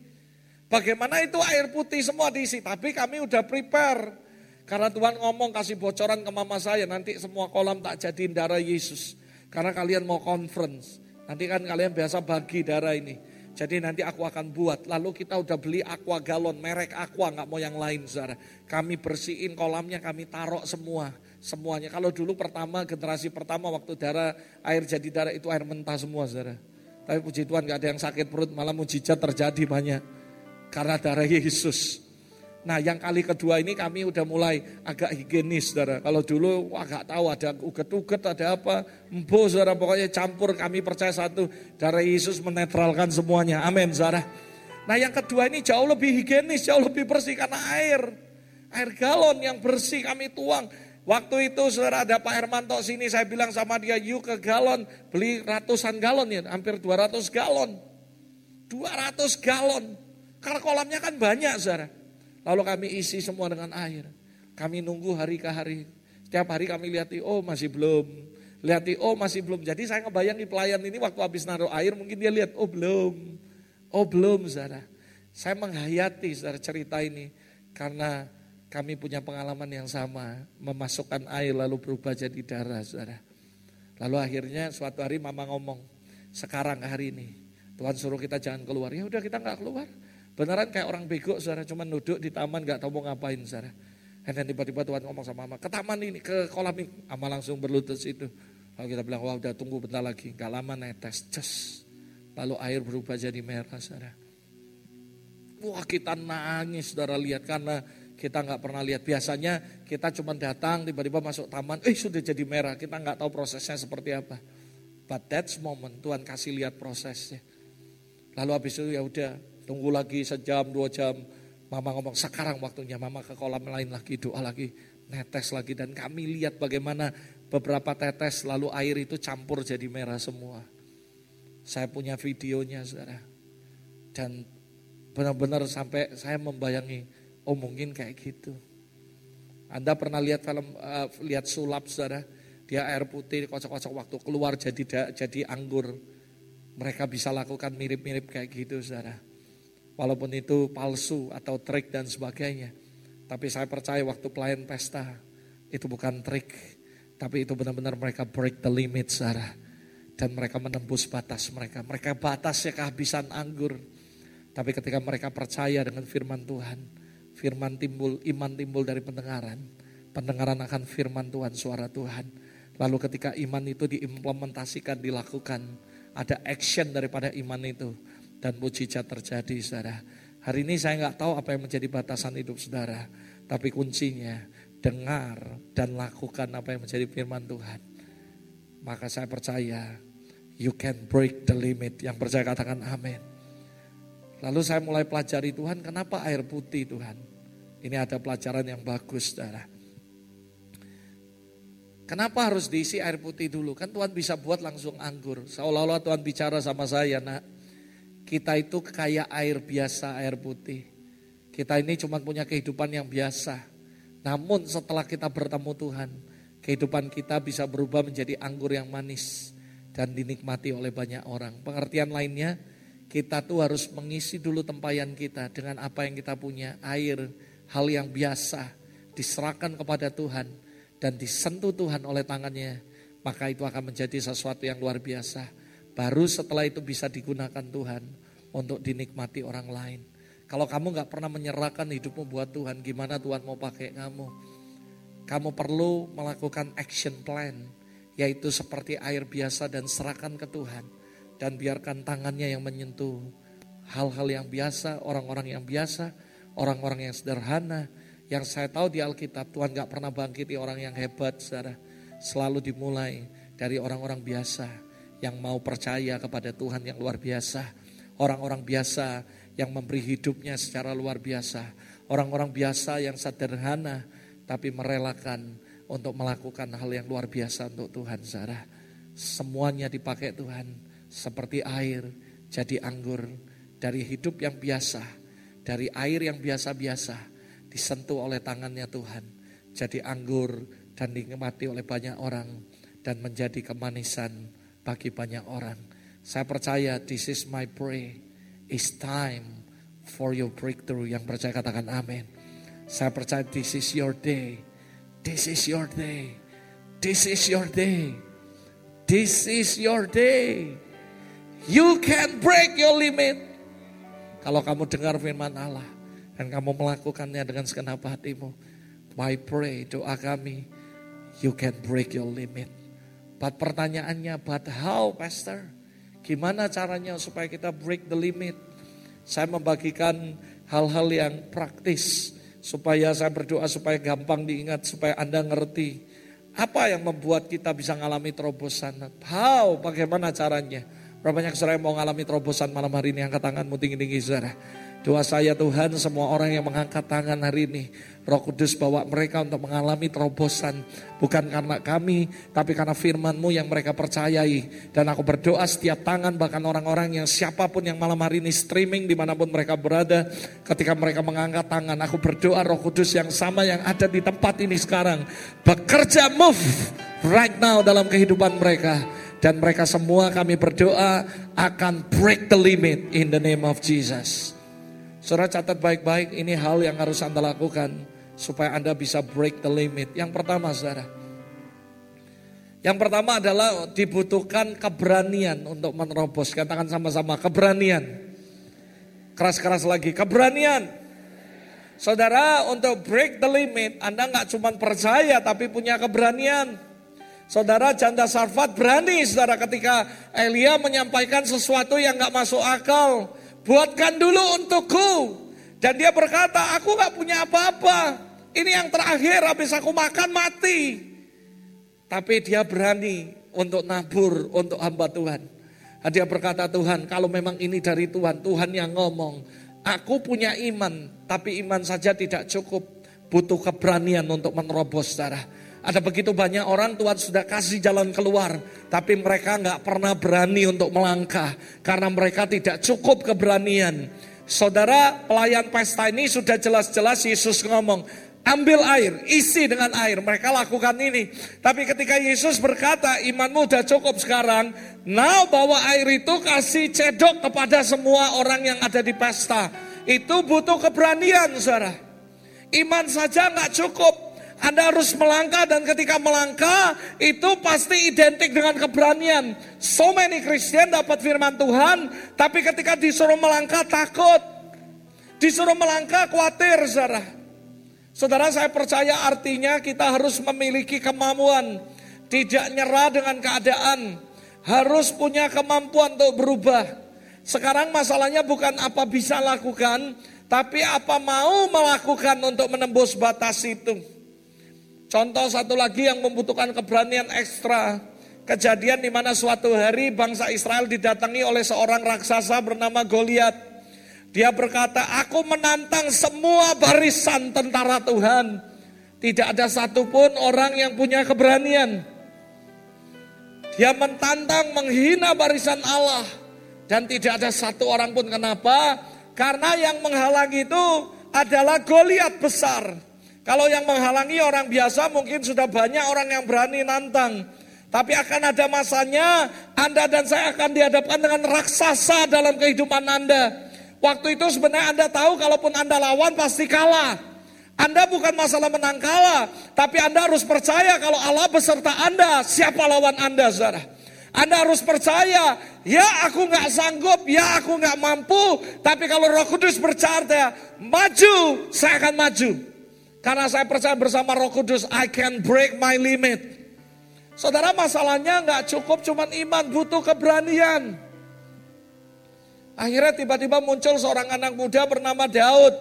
Bagaimana itu air putih semua diisi. Tapi kami udah prepare. Karena Tuhan ngomong kasih bocoran ke mama saya. Nanti semua kolam tak jadiin darah Yesus. Karena kalian mau conference. Nanti kan kalian biasa bagi darah ini. Jadi nanti aku akan buat. Lalu kita udah beli aqua galon, merek aqua, nggak mau yang lain saudara. Kami bersihin kolamnya, kami taruh semua. semuanya. Kalau dulu pertama, generasi pertama waktu darah, air jadi darah itu air mentah semua saudara. Tapi puji Tuhan gak ada yang sakit perut, malah mujizat terjadi banyak. Karena darah Yesus. Nah yang kali kedua ini kami udah mulai agak higienis saudara. Kalau dulu wah gak tahu ada uget-uget ada apa. Embo saudara pokoknya campur kami percaya satu. Darah Yesus menetralkan semuanya. Amin saudara. Nah yang kedua ini jauh lebih higienis, jauh lebih bersih karena air. Air galon yang bersih kami tuang. Waktu itu saudara ada Pak Hermanto sini saya bilang sama dia yuk ke galon beli ratusan galon ya hampir 200 galon. 200 galon. Karena kolamnya kan banyak saudara. Lalu kami isi semua dengan air. Kami nunggu hari ke hari. Setiap hari kami lihat oh masih belum. Lihat oh masih belum. Jadi saya ngebayang pelayan ini waktu habis naruh air mungkin dia lihat oh belum. Oh belum saudara. Saya menghayati saudara cerita ini. Karena kami punya pengalaman yang sama, memasukkan air lalu berubah jadi darah, saudara. Lalu akhirnya suatu hari mama ngomong, sekarang hari ini, Tuhan suruh kita jangan keluar. Ya udah kita nggak keluar. Beneran kayak orang bego, saudara, cuma duduk di taman nggak tahu mau ngapain, saudara. Dan tiba-tiba Tuhan ngomong sama mama, ke taman ini, ke kolam ini. Mama langsung berlutut situ. Lalu kita bilang, wah udah tunggu bentar lagi. Gak lama netes, ces. Lalu air berubah jadi merah, saudara. Wah kita nangis, saudara lihat karena kita nggak pernah lihat. Biasanya kita cuma datang tiba-tiba masuk taman, eh sudah jadi merah. Kita nggak tahu prosesnya seperti apa. But that's moment Tuhan kasih lihat prosesnya. Lalu habis itu ya udah tunggu lagi sejam dua jam. Mama ngomong sekarang waktunya. Mama ke kolam lain lagi doa lagi netes lagi dan kami lihat bagaimana beberapa tetes lalu air itu campur jadi merah semua. Saya punya videonya saudara. Dan benar-benar sampai saya membayangi Oh mungkin kayak gitu. Anda pernah lihat film uh, lihat sulap saudara? Dia air putih kocok-kocok waktu keluar jadi jadi anggur. Mereka bisa lakukan mirip-mirip kayak gitu saudara. Walaupun itu palsu atau trik dan sebagainya. Tapi saya percaya waktu pelayan pesta itu bukan trik. Tapi itu benar-benar mereka break the limit saudara. Dan mereka menembus batas mereka. Mereka batasnya kehabisan anggur. Tapi ketika mereka percaya dengan firman Tuhan Firman timbul, iman timbul dari pendengaran. Pendengaran akan firman Tuhan, suara Tuhan. Lalu ketika iman itu diimplementasikan, dilakukan, ada action daripada iman itu. Dan mujizat terjadi saudara. Hari ini saya nggak tahu apa yang menjadi batasan hidup saudara. Tapi kuncinya dengar dan lakukan apa yang menjadi firman Tuhan. Maka saya percaya you can break the limit. Yang percaya katakan amin. Lalu saya mulai pelajari Tuhan, kenapa air putih Tuhan? Ini ada pelajaran yang bagus, saudara. Kenapa harus diisi air putih dulu? Kan Tuhan bisa buat langsung anggur. Seolah-olah Tuhan bicara sama saya, nak. Kita itu kayak air biasa, air putih. Kita ini cuma punya kehidupan yang biasa. Namun setelah kita bertemu Tuhan, kehidupan kita bisa berubah menjadi anggur yang manis dan dinikmati oleh banyak orang. Pengertian lainnya, kita tuh harus mengisi dulu tempayan kita dengan apa yang kita punya, air, hal yang biasa diserahkan kepada Tuhan dan disentuh Tuhan oleh tangannya, maka itu akan menjadi sesuatu yang luar biasa. Baru setelah itu bisa digunakan Tuhan untuk dinikmati orang lain. Kalau kamu nggak pernah menyerahkan hidupmu buat Tuhan, gimana Tuhan mau pakai kamu? Kamu perlu melakukan action plan, yaitu seperti air biasa dan serahkan ke Tuhan. Dan biarkan tangannya yang menyentuh hal-hal yang biasa, orang-orang yang biasa, orang-orang yang sederhana. Yang saya tahu di Alkitab Tuhan gak pernah bangkiti orang yang hebat saudara. Selalu dimulai dari orang-orang biasa yang mau percaya kepada Tuhan yang luar biasa. Orang-orang biasa yang memberi hidupnya secara luar biasa. Orang-orang biasa yang sederhana tapi merelakan untuk melakukan hal yang luar biasa untuk Tuhan saudara. Semuanya dipakai Tuhan seperti air jadi anggur dari hidup yang biasa dari air yang biasa-biasa disentuh oleh tangannya Tuhan. Jadi anggur dan dinikmati oleh banyak orang dan menjadi kemanisan bagi banyak orang. Saya percaya this is my pray. It's time for your breakthrough. Yang percaya katakan amin. Saya percaya this is your day. This is your day. This is your day. This is your day. You can break your limit. Kalau kamu dengar firman Allah dan kamu melakukannya dengan segenap hatimu, my pray, doa kami, you can break your limit. But pertanyaannya, but how pastor? Gimana caranya supaya kita break the limit? Saya membagikan hal-hal yang praktis supaya saya berdoa supaya gampang diingat supaya Anda ngerti apa yang membuat kita bisa mengalami terobosan. How? Bagaimana caranya? Berapa banyak saudara yang mau mengalami terobosan malam hari ini? Angkat tanganmu tinggi-tinggi saudara. Doa saya Tuhan semua orang yang mengangkat tangan hari ini. Roh Kudus bawa mereka untuk mengalami terobosan. Bukan karena kami, tapi karena firmanmu yang mereka percayai. Dan aku berdoa setiap tangan bahkan orang-orang yang siapa pun yang malam hari ini streaming di mana pun mereka berada. Ketika mereka mengangkat tangan, aku berdoa Roh Kudus yang sama yang ada di tempat ini sekarang. Bekerja move right now dalam kehidupan mereka. Dan mereka semua kami berdoa akan break the limit in the name of Jesus. Saudara catat baik-baik ini hal yang harus Anda lakukan supaya Anda bisa break the limit. Yang pertama saudara. Yang pertama adalah dibutuhkan keberanian untuk menerobos. Katakan sama-sama keberanian. Keras-keras lagi keberanian. Saudara untuk break the limit Anda nggak cuma percaya tapi punya keberanian. Saudara janda Sarfat berani saudara ketika Elia menyampaikan sesuatu yang nggak masuk akal buatkan dulu untukku. Dan dia berkata, aku gak punya apa-apa. Ini yang terakhir habis aku makan mati. Tapi dia berani untuk nabur untuk hamba Tuhan. Dia berkata Tuhan kalau memang ini dari Tuhan, Tuhan yang ngomong. Aku punya iman, tapi iman saja tidak cukup. Butuh keberanian untuk menerobos darah. Ada begitu banyak orang Tuhan sudah kasih jalan keluar. Tapi mereka nggak pernah berani untuk melangkah. Karena mereka tidak cukup keberanian. Saudara pelayan pesta ini sudah jelas-jelas Yesus ngomong. Ambil air, isi dengan air. Mereka lakukan ini. Tapi ketika Yesus berkata imanmu udah cukup sekarang. Now bawa air itu kasih cedok kepada semua orang yang ada di pesta. Itu butuh keberanian saudara. Iman saja nggak cukup. Anda harus melangkah dan ketika melangkah itu pasti identik dengan keberanian. So many Christian dapat firman Tuhan, tapi ketika disuruh melangkah takut. Disuruh melangkah khawatir, saudara. Saudara saya percaya artinya kita harus memiliki kemampuan. Tidak nyerah dengan keadaan. Harus punya kemampuan untuk berubah. Sekarang masalahnya bukan apa bisa lakukan, tapi apa mau melakukan untuk menembus batas itu. Contoh satu lagi yang membutuhkan keberanian ekstra. Kejadian di mana suatu hari bangsa Israel didatangi oleh seorang raksasa bernama Goliat. Dia berkata, aku menantang semua barisan tentara Tuhan. Tidak ada satupun orang yang punya keberanian. Dia mentantang menghina barisan Allah. Dan tidak ada satu orang pun kenapa? Karena yang menghalangi itu adalah Goliat besar. Kalau yang menghalangi orang biasa mungkin sudah banyak orang yang berani nantang. Tapi akan ada masanya Anda dan saya akan dihadapkan dengan raksasa dalam kehidupan Anda. Waktu itu sebenarnya Anda tahu kalaupun Anda lawan pasti kalah. Anda bukan masalah menang kalah, tapi Anda harus percaya kalau Allah beserta Anda, siapa lawan Anda, saudara. Anda harus percaya, ya aku nggak sanggup, ya aku nggak mampu, tapi kalau Roh Kudus berkata, maju, saya akan maju. Karena saya percaya bersama Roh Kudus, I can break my limit. Saudara masalahnya nggak cukup cuman iman, butuh keberanian. Akhirnya tiba-tiba muncul seorang anak muda bernama Daud.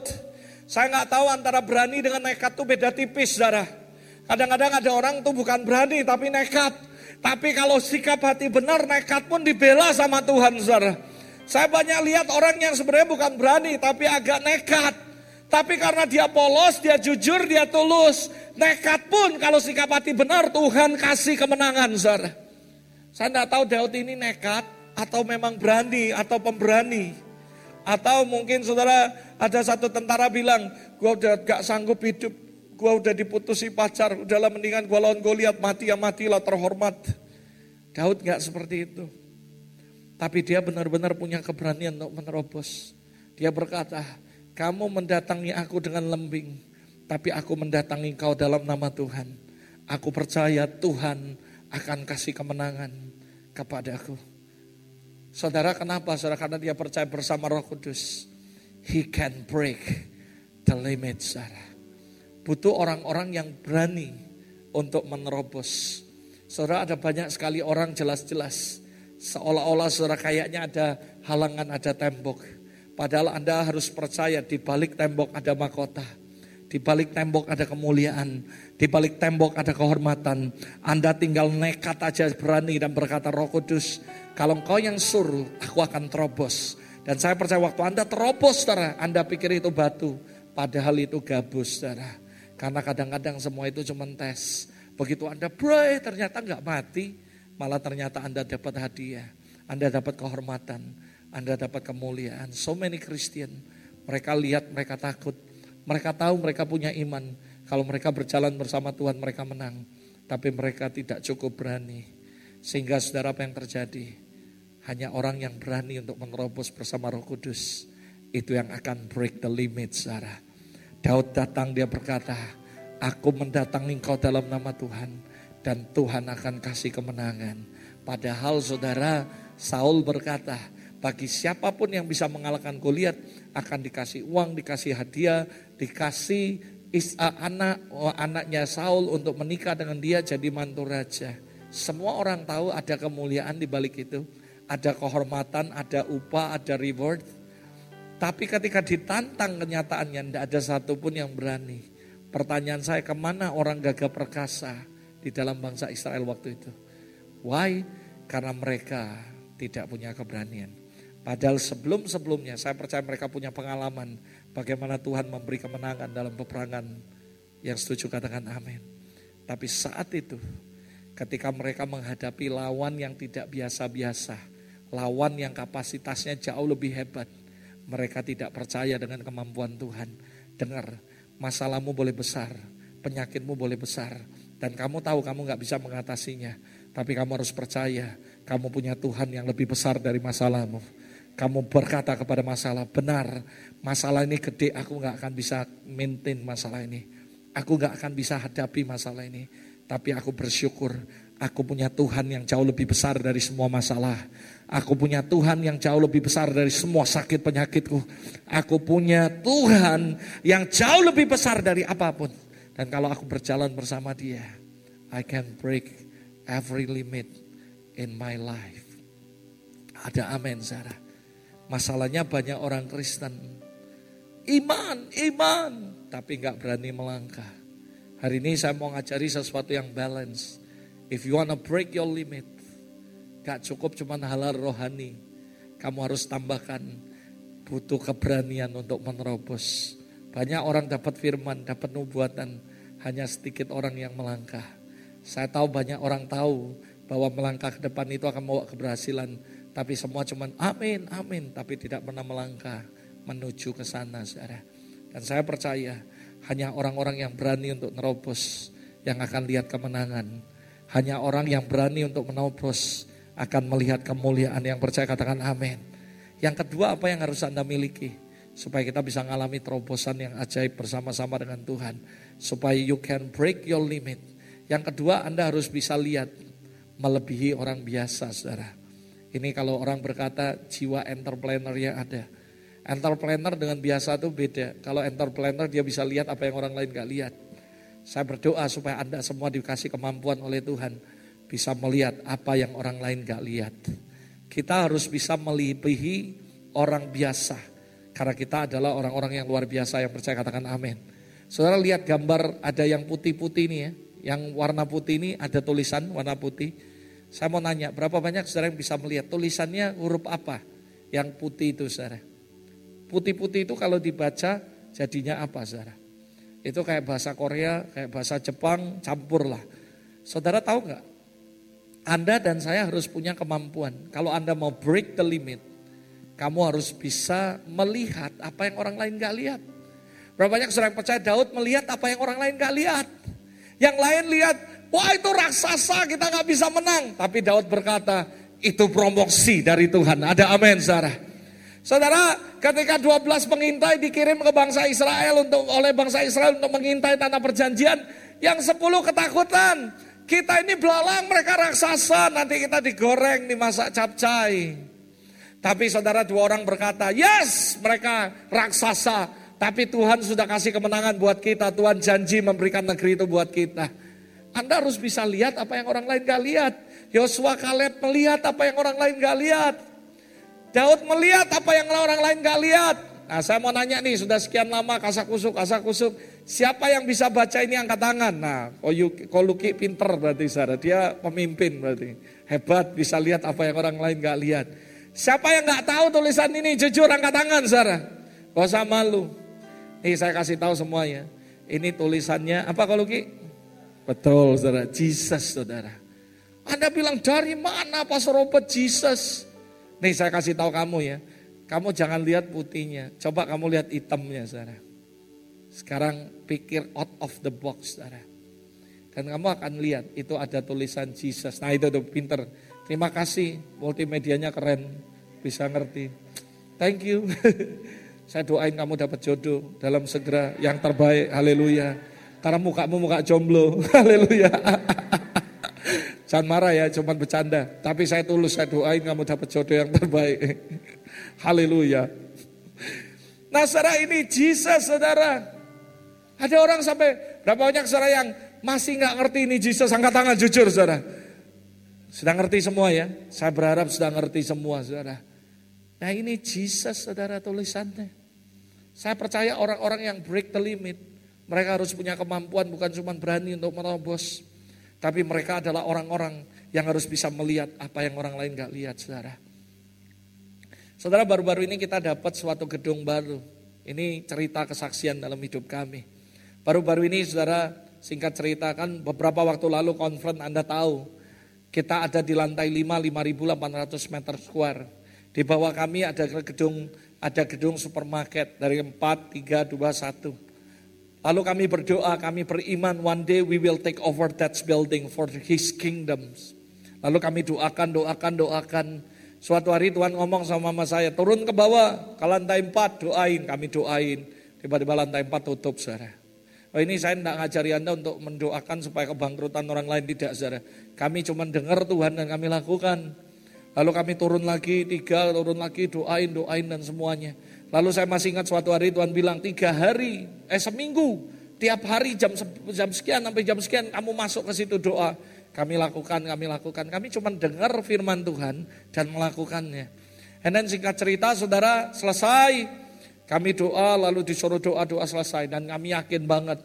Saya nggak tahu antara berani dengan nekat itu beda tipis, saudara. Kadang-kadang ada orang tuh bukan berani tapi nekat. Tapi kalau sikap hati benar, nekat pun dibela sama Tuhan, saudara. Saya banyak lihat orang yang sebenarnya bukan berani tapi agak nekat. Tapi karena dia polos, dia jujur, dia tulus. Nekat pun kalau sikap hati benar Tuhan kasih kemenangan. Saudara. Saya tidak tahu Daud ini nekat atau memang berani atau pemberani. Atau mungkin saudara ada satu tentara bilang, gua udah gak sanggup hidup, gua udah diputusi pacar, udahlah mendingan gua lawan Goliat mati ya matilah terhormat. Daud gak seperti itu. Tapi dia benar-benar punya keberanian untuk menerobos. Dia berkata, kamu mendatangi aku dengan lembing, tapi aku mendatangi kau dalam nama Tuhan. Aku percaya Tuhan akan kasih kemenangan kepadaku. Saudara kenapa? Saudara karena dia percaya bersama Roh Kudus. He can break the limit, saudara. Butuh orang-orang yang berani untuk menerobos. Saudara ada banyak sekali orang jelas-jelas seolah-olah saudara kayaknya ada halangan, ada tembok. Padahal Anda harus percaya di balik tembok ada mahkota. Di balik tembok ada kemuliaan, di balik tembok ada kehormatan. Anda tinggal nekat aja berani dan berkata Roh Kudus, kalau engkau yang suruh, aku akan terobos. Dan saya percaya waktu Anda terobos, saudara, Anda pikir itu batu, padahal itu gabus, saudara. Karena kadang-kadang semua itu cuma tes. Begitu Anda pray, ternyata nggak mati, malah ternyata Anda dapat hadiah. Anda dapat kehormatan, Anda dapat kemuliaan. So many Christian, mereka lihat, mereka takut, mereka tahu mereka punya iman. Kalau mereka berjalan bersama Tuhan mereka menang. Tapi mereka tidak cukup berani. Sehingga saudara apa yang terjadi? Hanya orang yang berani untuk menerobos bersama roh kudus. Itu yang akan break the limit saudara. Daud datang dia berkata, Aku mendatangi engkau dalam nama Tuhan. Dan Tuhan akan kasih kemenangan. Padahal saudara Saul berkata, bagi siapa pun yang bisa mengalahkan Goliat akan dikasih uang, dikasih hadiah, dikasih is, uh, anak uh, anaknya Saul untuk menikah dengan dia jadi mantu raja. Semua orang tahu ada kemuliaan di balik itu, ada kehormatan, ada upah, ada reward. Tapi ketika ditantang kenyataannya tidak ada satupun yang berani. Pertanyaan saya ke mana orang gagah perkasa di dalam bangsa Israel waktu itu? Why? Karena mereka tidak punya keberanian. Padahal sebelum-sebelumnya saya percaya mereka punya pengalaman bagaimana Tuhan memberi kemenangan dalam peperangan yang setuju katakan amin. Tapi saat itu ketika mereka menghadapi lawan yang tidak biasa-biasa, lawan yang kapasitasnya jauh lebih hebat, mereka tidak percaya dengan kemampuan Tuhan. Dengar, masalahmu boleh besar, penyakitmu boleh besar, dan kamu tahu kamu nggak bisa mengatasinya. Tapi kamu harus percaya, kamu punya Tuhan yang lebih besar dari masalahmu kamu berkata kepada masalah, benar masalah ini gede, aku gak akan bisa maintain masalah ini. Aku gak akan bisa hadapi masalah ini. Tapi aku bersyukur, aku punya Tuhan yang jauh lebih besar dari semua masalah. Aku punya Tuhan yang jauh lebih besar dari semua sakit penyakitku. Aku punya Tuhan yang jauh lebih besar dari apa pun. Dan kalau aku berjalan bersama dia, I can break every limit in my life. Ada amin, Sarah. Masalahnya banyak orang Kristen. Iman, iman. Tapi nggak berani melangkah. Hari ini saya mau ngajari sesuatu yang balance. If you wanna break your limit. Gak cukup cuma halal rohani. Kamu harus tambahkan butuh keberanian untuk menerobos. Banyak orang dapat firman, dapat nubuatan. Hanya sedikit orang yang melangkah. Saya tahu banyak orang tahu bahwa melangkah ke depan itu akan membawa keberhasilan tapi semua cuma amin, amin. Tapi tidak pernah melangkah menuju ke sana saudara. Dan saya percaya hanya orang-orang yang berani untuk nerobos yang akan lihat kemenangan. Hanya orang yang berani untuk menerobos akan melihat kemuliaan yang percaya katakan amin. Yang kedua apa yang harus Anda miliki? Supaya kita bisa mengalami terobosan yang ajaib bersama-sama dengan Tuhan. Supaya you can break your limit. Yang kedua Anda harus bisa lihat melebihi orang biasa saudara. Ini kalau orang berkata jiwa entrepreneur yang ada. Entrepreneur dengan biasa itu beda. Kalau entrepreneur dia bisa lihat apa yang orang lain gak lihat. Saya berdoa supaya Anda semua dikasih kemampuan oleh Tuhan. Bisa melihat apa yang orang lain gak lihat. Kita harus bisa melebihi orang biasa. Karena kita adalah orang-orang yang luar biasa yang percaya katakan amin. Saudara lihat gambar ada yang putih-putih ini ya. Yang warna putih ini ada tulisan warna putih saya mau nanya, berapa banyak saudara yang bisa melihat tulisannya huruf apa yang putih itu saudara? Putih-putih itu kalau dibaca jadinya apa saudara? Itu kayak bahasa Korea, kayak bahasa Jepang, campur lah. Saudara tahu nggak? Anda dan saya harus punya kemampuan. Kalau Anda mau break the limit, kamu harus bisa melihat apa yang orang lain gak lihat. Berapa banyak saudara yang percaya Daud melihat apa yang orang lain gak lihat. Yang lain lihat Wah itu raksasa kita nggak bisa menang. Tapi Daud berkata itu promosi dari Tuhan. Ada amin saudara. Saudara ketika 12 pengintai dikirim ke bangsa Israel untuk oleh bangsa Israel untuk mengintai tanah perjanjian. Yang 10 ketakutan. Kita ini belalang mereka raksasa nanti kita digoreng dimasak capcay. Tapi saudara dua orang berkata yes mereka raksasa. Tapi Tuhan sudah kasih kemenangan buat kita. Tuhan janji memberikan negeri itu buat kita. Anda harus bisa lihat apa yang orang lain gak lihat. Yosua Kaleb melihat apa yang orang lain gak lihat. Daud melihat apa yang orang lain gak lihat. Nah saya mau nanya nih, sudah sekian lama kasak kusuk, kasak kusuk. Siapa yang bisa baca ini angkat tangan? Nah, Koluki pinter berarti saudara. Dia pemimpin berarti. Hebat, bisa lihat apa yang orang lain gak lihat. Siapa yang gak tahu tulisan ini? Jujur angkat tangan saudara. Gak usah malu. Nih saya kasih tahu semuanya. Ini tulisannya, apa Koluki? Betul saudara, Jesus saudara. Anda bilang dari mana Pastor Robert Jesus? Nih saya kasih tahu kamu ya. Kamu jangan lihat putihnya, coba kamu lihat hitamnya saudara. Sekarang pikir out of the box saudara. Dan kamu akan lihat itu ada tulisan Jesus. Nah itu tuh pinter. Terima kasih multimedianya keren. Bisa ngerti. Thank you. Saya doain kamu dapat jodoh dalam segera yang terbaik. Haleluya. Karena mukamu muka jomblo. Haleluya. Jangan marah ya, cuma bercanda. Tapi saya tulus, saya doain kamu dapat jodoh yang terbaik. Haleluya. Nah saudara ini Jesus saudara. Ada orang sampai, berapa banyak saudara yang masih nggak ngerti ini Jesus, angkat tangan jujur saudara. Sudah ngerti semua ya, saya berharap sudah ngerti semua saudara. Nah ini Jesus saudara tulisannya. Saya percaya orang-orang yang break the limit, mereka harus punya kemampuan bukan cuma berani untuk merobos. Tapi mereka adalah orang-orang yang harus bisa melihat apa yang orang lain gak lihat saudara. Saudara baru-baru ini kita dapat suatu gedung baru. Ini cerita kesaksian dalam hidup kami. Baru-baru ini saudara singkat cerita kan beberapa waktu lalu konferen Anda tahu. Kita ada di lantai 5 5.800 meter square. Di bawah kami ada gedung ada gedung supermarket dari 4, 3, 2, 1. Lalu kami berdoa, kami beriman one day we will take over that building for his kingdoms. Lalu kami doakan, doakan, doakan. Suatu hari Tuhan ngomong sama mama saya, turun ke bawah, ke lantai 4, doain, kami doain. Tiba-tiba lantai 4 tutup, saudara. Oh ini saya tidak ngajari Anda untuk mendoakan supaya kebangkrutan orang lain, tidak saudara. Kami cuma dengar Tuhan dan kami lakukan. Lalu kami turun lagi, tiga, turun lagi, doain, doain dan semuanya. Lalu saya masih ingat suatu hari Tuhan bilang, tiga hari, eh seminggu, tiap hari jam, jam sekian sampai jam sekian kamu masuk ke situ doa. Kami lakukan, kami lakukan. Kami cuma dengar firman Tuhan dan melakukannya. And singkat cerita saudara selesai. Kami doa lalu disuruh doa-doa selesai. Dan kami yakin banget.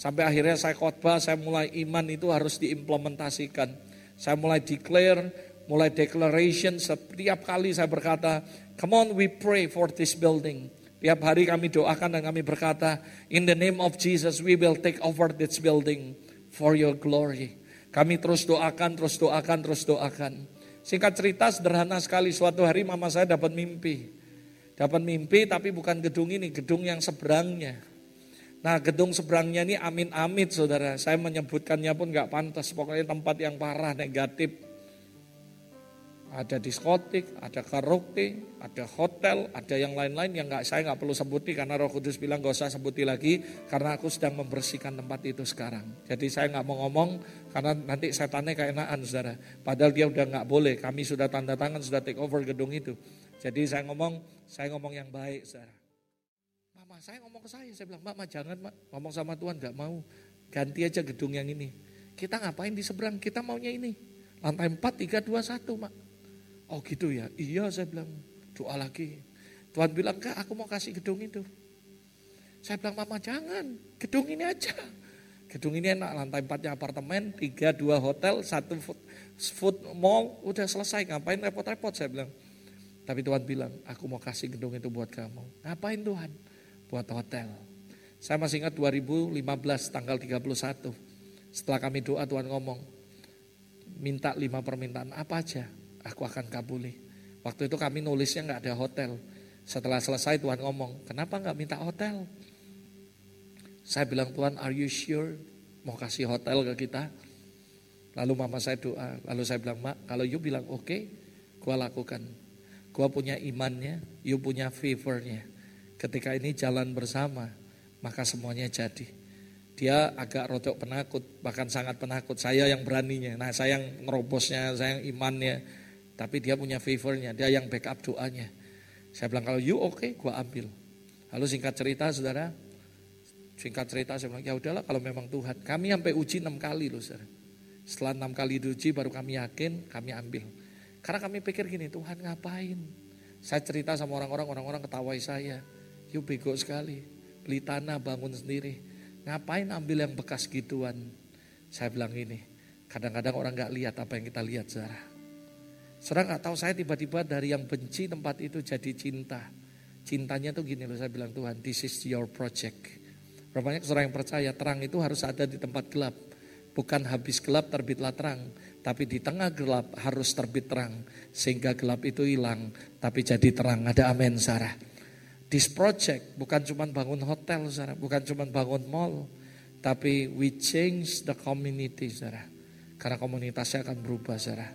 Sampai akhirnya saya khotbah, saya mulai iman itu harus diimplementasikan. Saya mulai declare, mulai declaration. Setiap kali saya berkata, come on we pray for this building. Tiap hari kami doakan dan kami berkata, in the name of Jesus we will take over this building for your glory. Kami terus doakan, terus doakan, terus doakan. Singkat cerita sederhana sekali, suatu hari mama saya dapat mimpi. Dapat mimpi tapi bukan gedung ini, gedung yang seberangnya. Nah gedung seberangnya ini amin-amit saudara. Saya menyebutkannya pun gak pantas, pokoknya tempat yang parah, negatif. Ada diskotik, ada karaoke, ada hotel, ada yang lain-lain yang nggak saya nggak perlu sebuti karena Roh Kudus bilang gak usah sebuti lagi karena aku sedang membersihkan tempat itu sekarang. Jadi saya nggak mau ngomong karena nanti saya tanya keenaan saudara. Padahal dia udah nggak boleh. Kami sudah tanda tangan sudah take over gedung itu. Jadi saya ngomong, saya ngomong yang baik saudara. Mama saya ngomong ke saya, saya bilang mama jangan mak ngomong sama Tuhan nggak mau ganti aja gedung yang ini. Kita ngapain di seberang? Kita maunya ini. Lantai 4, 3, 2, 1 mak. Oh gitu ya, iya saya bilang doa lagi. Tuhan bilang, kak aku mau kasih gedung itu. Saya bilang, mama jangan, gedung ini aja. Gedung ini enak, lantai empatnya apartemen, tiga, dua hotel, satu food, food mall, udah selesai, ngapain repot-repot saya bilang. Tapi Tuhan bilang, aku mau kasih gedung itu buat kamu. Ngapain Tuhan? Buat hotel. Saya masih ingat 2015 tanggal 31. Setelah kami doa Tuhan ngomong, minta lima permintaan apa aja aku akan kabuli. Waktu itu kami nulisnya nggak ada hotel. Setelah selesai Tuhan ngomong, kenapa nggak minta hotel? Saya bilang Tuhan, are you sure mau kasih hotel ke kita? Lalu mama saya doa, lalu saya bilang, mak kalau you bilang oke, okay, gua lakukan. Gua punya imannya, you punya favornya. Ketika ini jalan bersama, maka semuanya jadi. Dia agak rotok penakut, bahkan sangat penakut. Saya yang beraninya, nah saya yang ngerobosnya, saya yang imannya. Tapi dia punya favornya, dia yang backup doanya. Saya bilang kalau you oke, okay, gua ambil. Lalu singkat cerita saudara, Singkat cerita saya bilang, ya udahlah kalau memang Tuhan. Kami sampai uji enam kali loh saudara. Setelah enam kali diuji baru kami yakin, kami ambil. Karena kami pikir gini, Tuhan ngapain? Saya cerita sama orang-orang, orang-orang ketawai saya. Yuk bego sekali, beli tanah bangun sendiri. Ngapain ambil yang bekas gituan? Saya bilang ini, kadang-kadang orang gak lihat apa yang kita lihat saudara. Saudara gak tahu saya tiba-tiba dari yang benci tempat itu jadi cinta. Cintanya tuh gini loh, saya bilang Tuhan, this is your project. Berapa banyak seorang yang percaya terang itu harus ada di tempat gelap. Bukan habis gelap terbitlah terang. Tapi di tengah gelap harus terbit terang. Sehingga gelap itu hilang. Tapi jadi terang. Ada amin Sarah. This project bukan cuma bangun hotel Sarah. Bukan cuma bangun mall. Tapi we change the community Sarah. Karena komunitasnya akan berubah Sarah.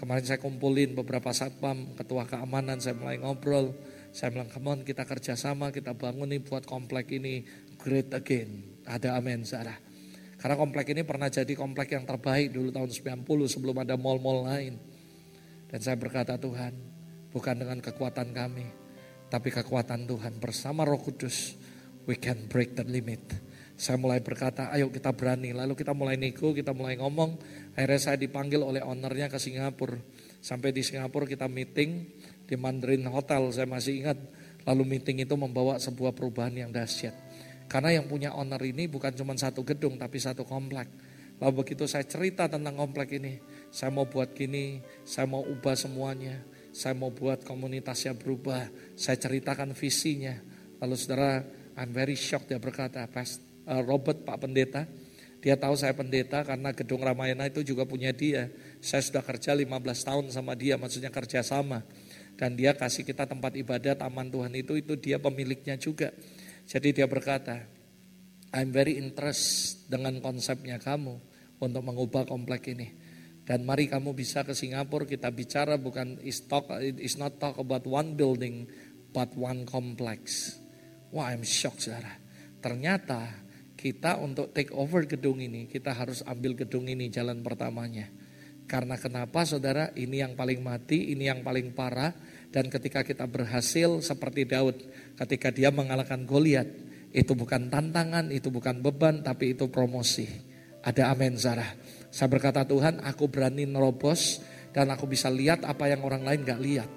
Kemarin saya kumpulin beberapa satpam, ketua keamanan, saya mulai ngobrol. Saya bilang, come on kita kerjasama, kita bangun nih buat komplek ini great again. Ada amin Sarah. Karena komplek ini pernah jadi komplek yang terbaik dulu tahun 90 sebelum ada mall-mall lain. Dan saya berkata Tuhan, bukan dengan kekuatan kami, tapi kekuatan Tuhan bersama Roh Kudus, we can break the limit. Saya mulai berkata, ayo kita berani. Lalu kita mulai nego, kita mulai ngomong. Akhirnya saya dipanggil oleh ownernya ke Singapura. Sampai di Singapura kita meeting di Mandarin Hotel, saya masih ingat. Lalu meeting itu membawa sebuah perubahan yang dahsyat. Karena yang punya owner ini bukan cuma satu gedung tapi satu komplek. Lalu begitu saya cerita tentang komplek ini, saya mau buat gini, saya mau ubah semuanya, saya mau buat komunitasnya berubah, saya ceritakan visinya. Lalu saudara, I'm very shocked dia berkata, Pas, uh, Robert Pak Pendeta, dia tahu saya pendeta karena gedung Ramayana itu juga punya dia. Saya sudah kerja 15 tahun sama dia, maksudnya kerja sama. Dan dia kasih kita tempat ibadah, taman Tuhan itu, itu dia pemiliknya juga. Jadi dia berkata, I'm very interest dengan konsepnya kamu untuk mengubah komplek ini. Dan mari kamu bisa ke Singapura kita bicara bukan is talk is not talk about one building but one complex. Wah, I'm shocked saudara. Ternyata kita untuk take over gedung ini, kita harus ambil gedung ini jalan pertamanya. Karena kenapa saudara? Ini yang paling mati, ini yang paling parah. Dan ketika kita berhasil seperti Daud, ketika dia mengalahkan Goliat, itu bukan tantangan, itu bukan beban, tapi itu promosi. Ada amin Sarah. Saya berkata Tuhan, aku berani nerobos dan aku bisa lihat apa yang orang lain gak lihat.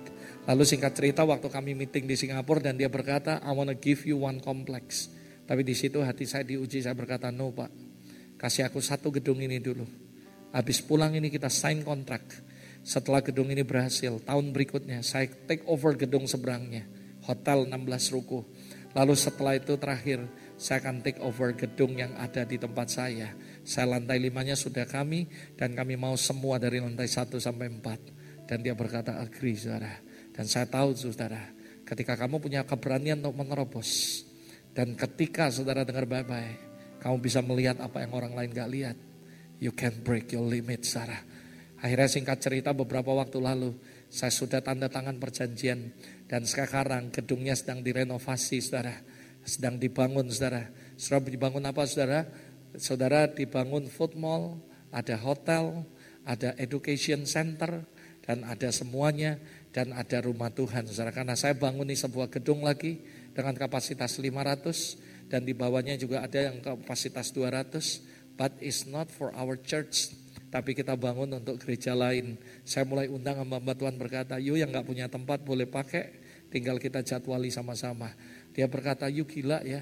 Lalu singkat cerita waktu kami meeting di Singapura dan dia berkata, I wanna give you one complex. Tapi di situ hati saya diuji, saya berkata, no pak, kasih aku satu gedung ini dulu. Habis pulang ini kita sign kontrak. Setelah gedung ini berhasil, tahun berikutnya saya take over gedung seberangnya. Hotel 16 ruko. Lalu setelah itu terakhir, saya akan take over gedung yang ada di tempat saya. Saya lantai limanya sudah kami, dan kami mau semua dari lantai 1 sampai 4. Dan dia berkata, agree saudara. Dan saya tahu saudara, ketika kamu punya keberanian untuk menerobos, dan ketika saudara dengar baik-baik, kamu bisa melihat apa yang orang lain gak lihat You can break your limit, Sarah. Akhirnya singkat cerita beberapa waktu lalu saya sudah tanda tangan perjanjian dan sekarang gedungnya sedang direnovasi, saudara. Sedang dibangun, saudara. Saudara dibangun apa, saudara? Saudara dibangun food mall, ada hotel, ada education center, dan ada semuanya, dan ada rumah Tuhan, saudara. Karena saya bangun ini sebuah gedung lagi dengan kapasitas 500, dan di bawahnya juga ada yang kapasitas 200 but it's not for our church. Tapi kita bangun untuk gereja lain. Saya mulai undang hamba Tuhan berkata, yuk yang gak punya tempat boleh pakai, tinggal kita jadwali sama-sama. Dia berkata, yuk gila ya,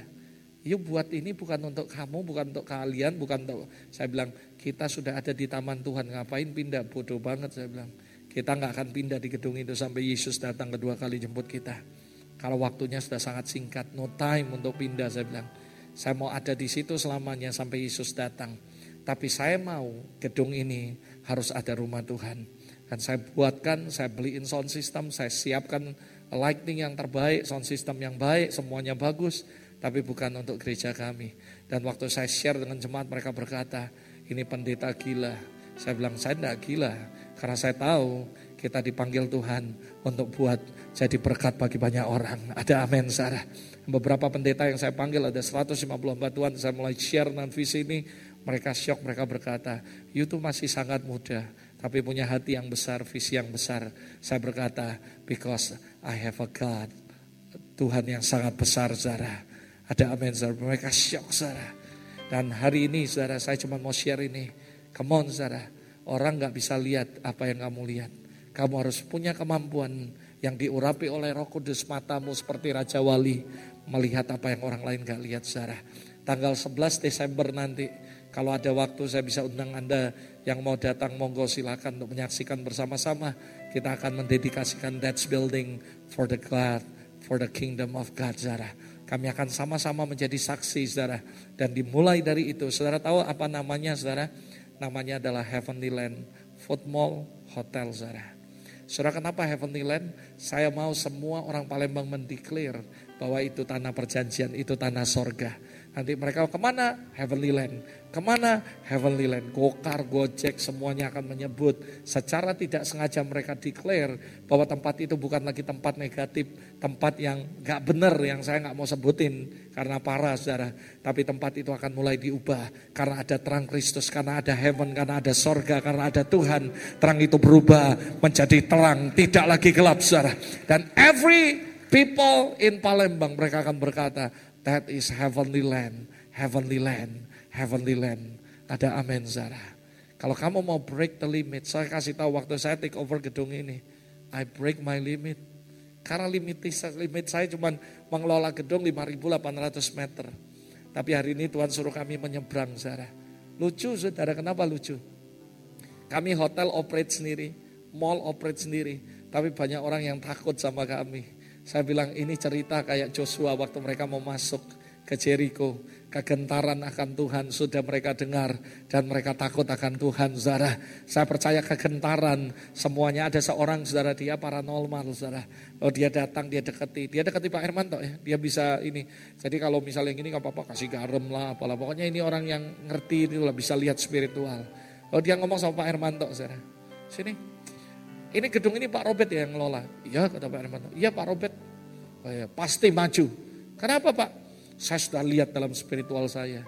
yuk buat ini bukan untuk kamu, bukan untuk kalian, bukan untuk... Saya bilang, kita sudah ada di taman Tuhan, ngapain pindah? Bodoh banget saya bilang. Kita nggak akan pindah di gedung itu sampai Yesus datang kedua kali jemput kita. Kalau waktunya sudah sangat singkat, no time untuk pindah saya bilang. Saya mau ada di situ selamanya sampai Yesus datang. Tapi saya mau gedung ini harus ada rumah Tuhan. Dan saya buatkan, saya beliin sound system, saya siapkan lighting yang terbaik, sound system yang baik, semuanya bagus. Tapi bukan untuk gereja kami. Dan waktu saya share dengan jemaat mereka berkata, ini pendeta gila. Saya bilang, saya tidak gila. Karena saya tahu kita dipanggil Tuhan untuk buat jadi berkat bagi banyak orang. Ada amin Sarah. Beberapa pendeta yang saya panggil ada 150 batuan, saya mulai share dengan visi ini, mereka shock, mereka berkata, you tuh masih sangat muda, tapi punya hati yang besar, visi yang besar. Saya berkata, because I have a God, Tuhan yang sangat besar, Zara. Ada amin saudara. Mereka syok saudara. Dan hari ini saudara saya cuma mau share ini. Come on saudara. Orang nggak bisa lihat apa yang kamu lihat. Kamu harus punya kemampuan yang diurapi oleh roh kudus matamu seperti Raja Wali. Melihat apa yang orang lain gak lihat saudara. Tanggal 11 Desember nanti kalau ada waktu saya bisa undang Anda yang mau datang monggo silakan untuk menyaksikan bersama-sama. Kita akan mendedikasikan That's Building for the God, for the Kingdom of God, saudara. Kami akan sama-sama menjadi saksi, saudara. Dan dimulai dari itu, saudara tahu apa namanya, saudara? Namanya adalah Heavenly Land Food Mall Hotel, saudara. Saudara kenapa Heavenly Land? Saya mau semua orang Palembang mendeklar bahwa itu tanah perjanjian, itu tanah sorga. Nanti mereka ke mana? Heavenly Land. Ke mana? Heavenly Land. Gokar, Gojek, semuanya akan menyebut. Secara tidak sengaja mereka declare bahwa tempat itu bukan lagi tempat negatif. Tempat yang gak benar yang saya gak mau sebutin. Karena parah saudara. Tapi tempat itu akan mulai diubah. Karena ada terang Kristus, karena ada heaven, karena ada sorga, karena ada Tuhan. Terang itu berubah menjadi terang, tidak lagi gelap saudara. Dan every people in Palembang mereka akan berkata, That is heavenly land, heavenly land, heavenly land. Ada amin Zara. Kalau kamu mau break the limit, saya kasih tahu waktu saya take over gedung ini. I break my limit. Karena limit, limit saya cuma mengelola gedung 5.800 meter. Tapi hari ini Tuhan suruh kami menyeberang Zara. Lucu saudara, kenapa lucu? Kami hotel operate sendiri, mall operate sendiri. Tapi banyak orang yang takut sama kami. Saya bilang ini cerita kayak Joshua waktu mereka mau masuk ke Jericho. Kegentaran akan Tuhan sudah mereka dengar dan mereka takut akan Tuhan, saudara. Saya percaya kegentaran semuanya ada seorang saudara dia paranormal, saudara. Oh dia datang, dia deketi, dia deketi Pak Hermanto ya, dia bisa ini. Jadi kalau misalnya ini nggak apa-apa kasih garam lah, apalah. Pokoknya ini orang yang ngerti itu lah bisa lihat spiritual. Oh dia ngomong sama Pak Hermanto, saudara. Sini, ini gedung ini Pak Robert ya yang ngelola. Iya kata Pak Hermanto. Iya Pak Robert. Oh ya, pasti maju. Kenapa Pak? Saya sudah lihat dalam spiritual saya.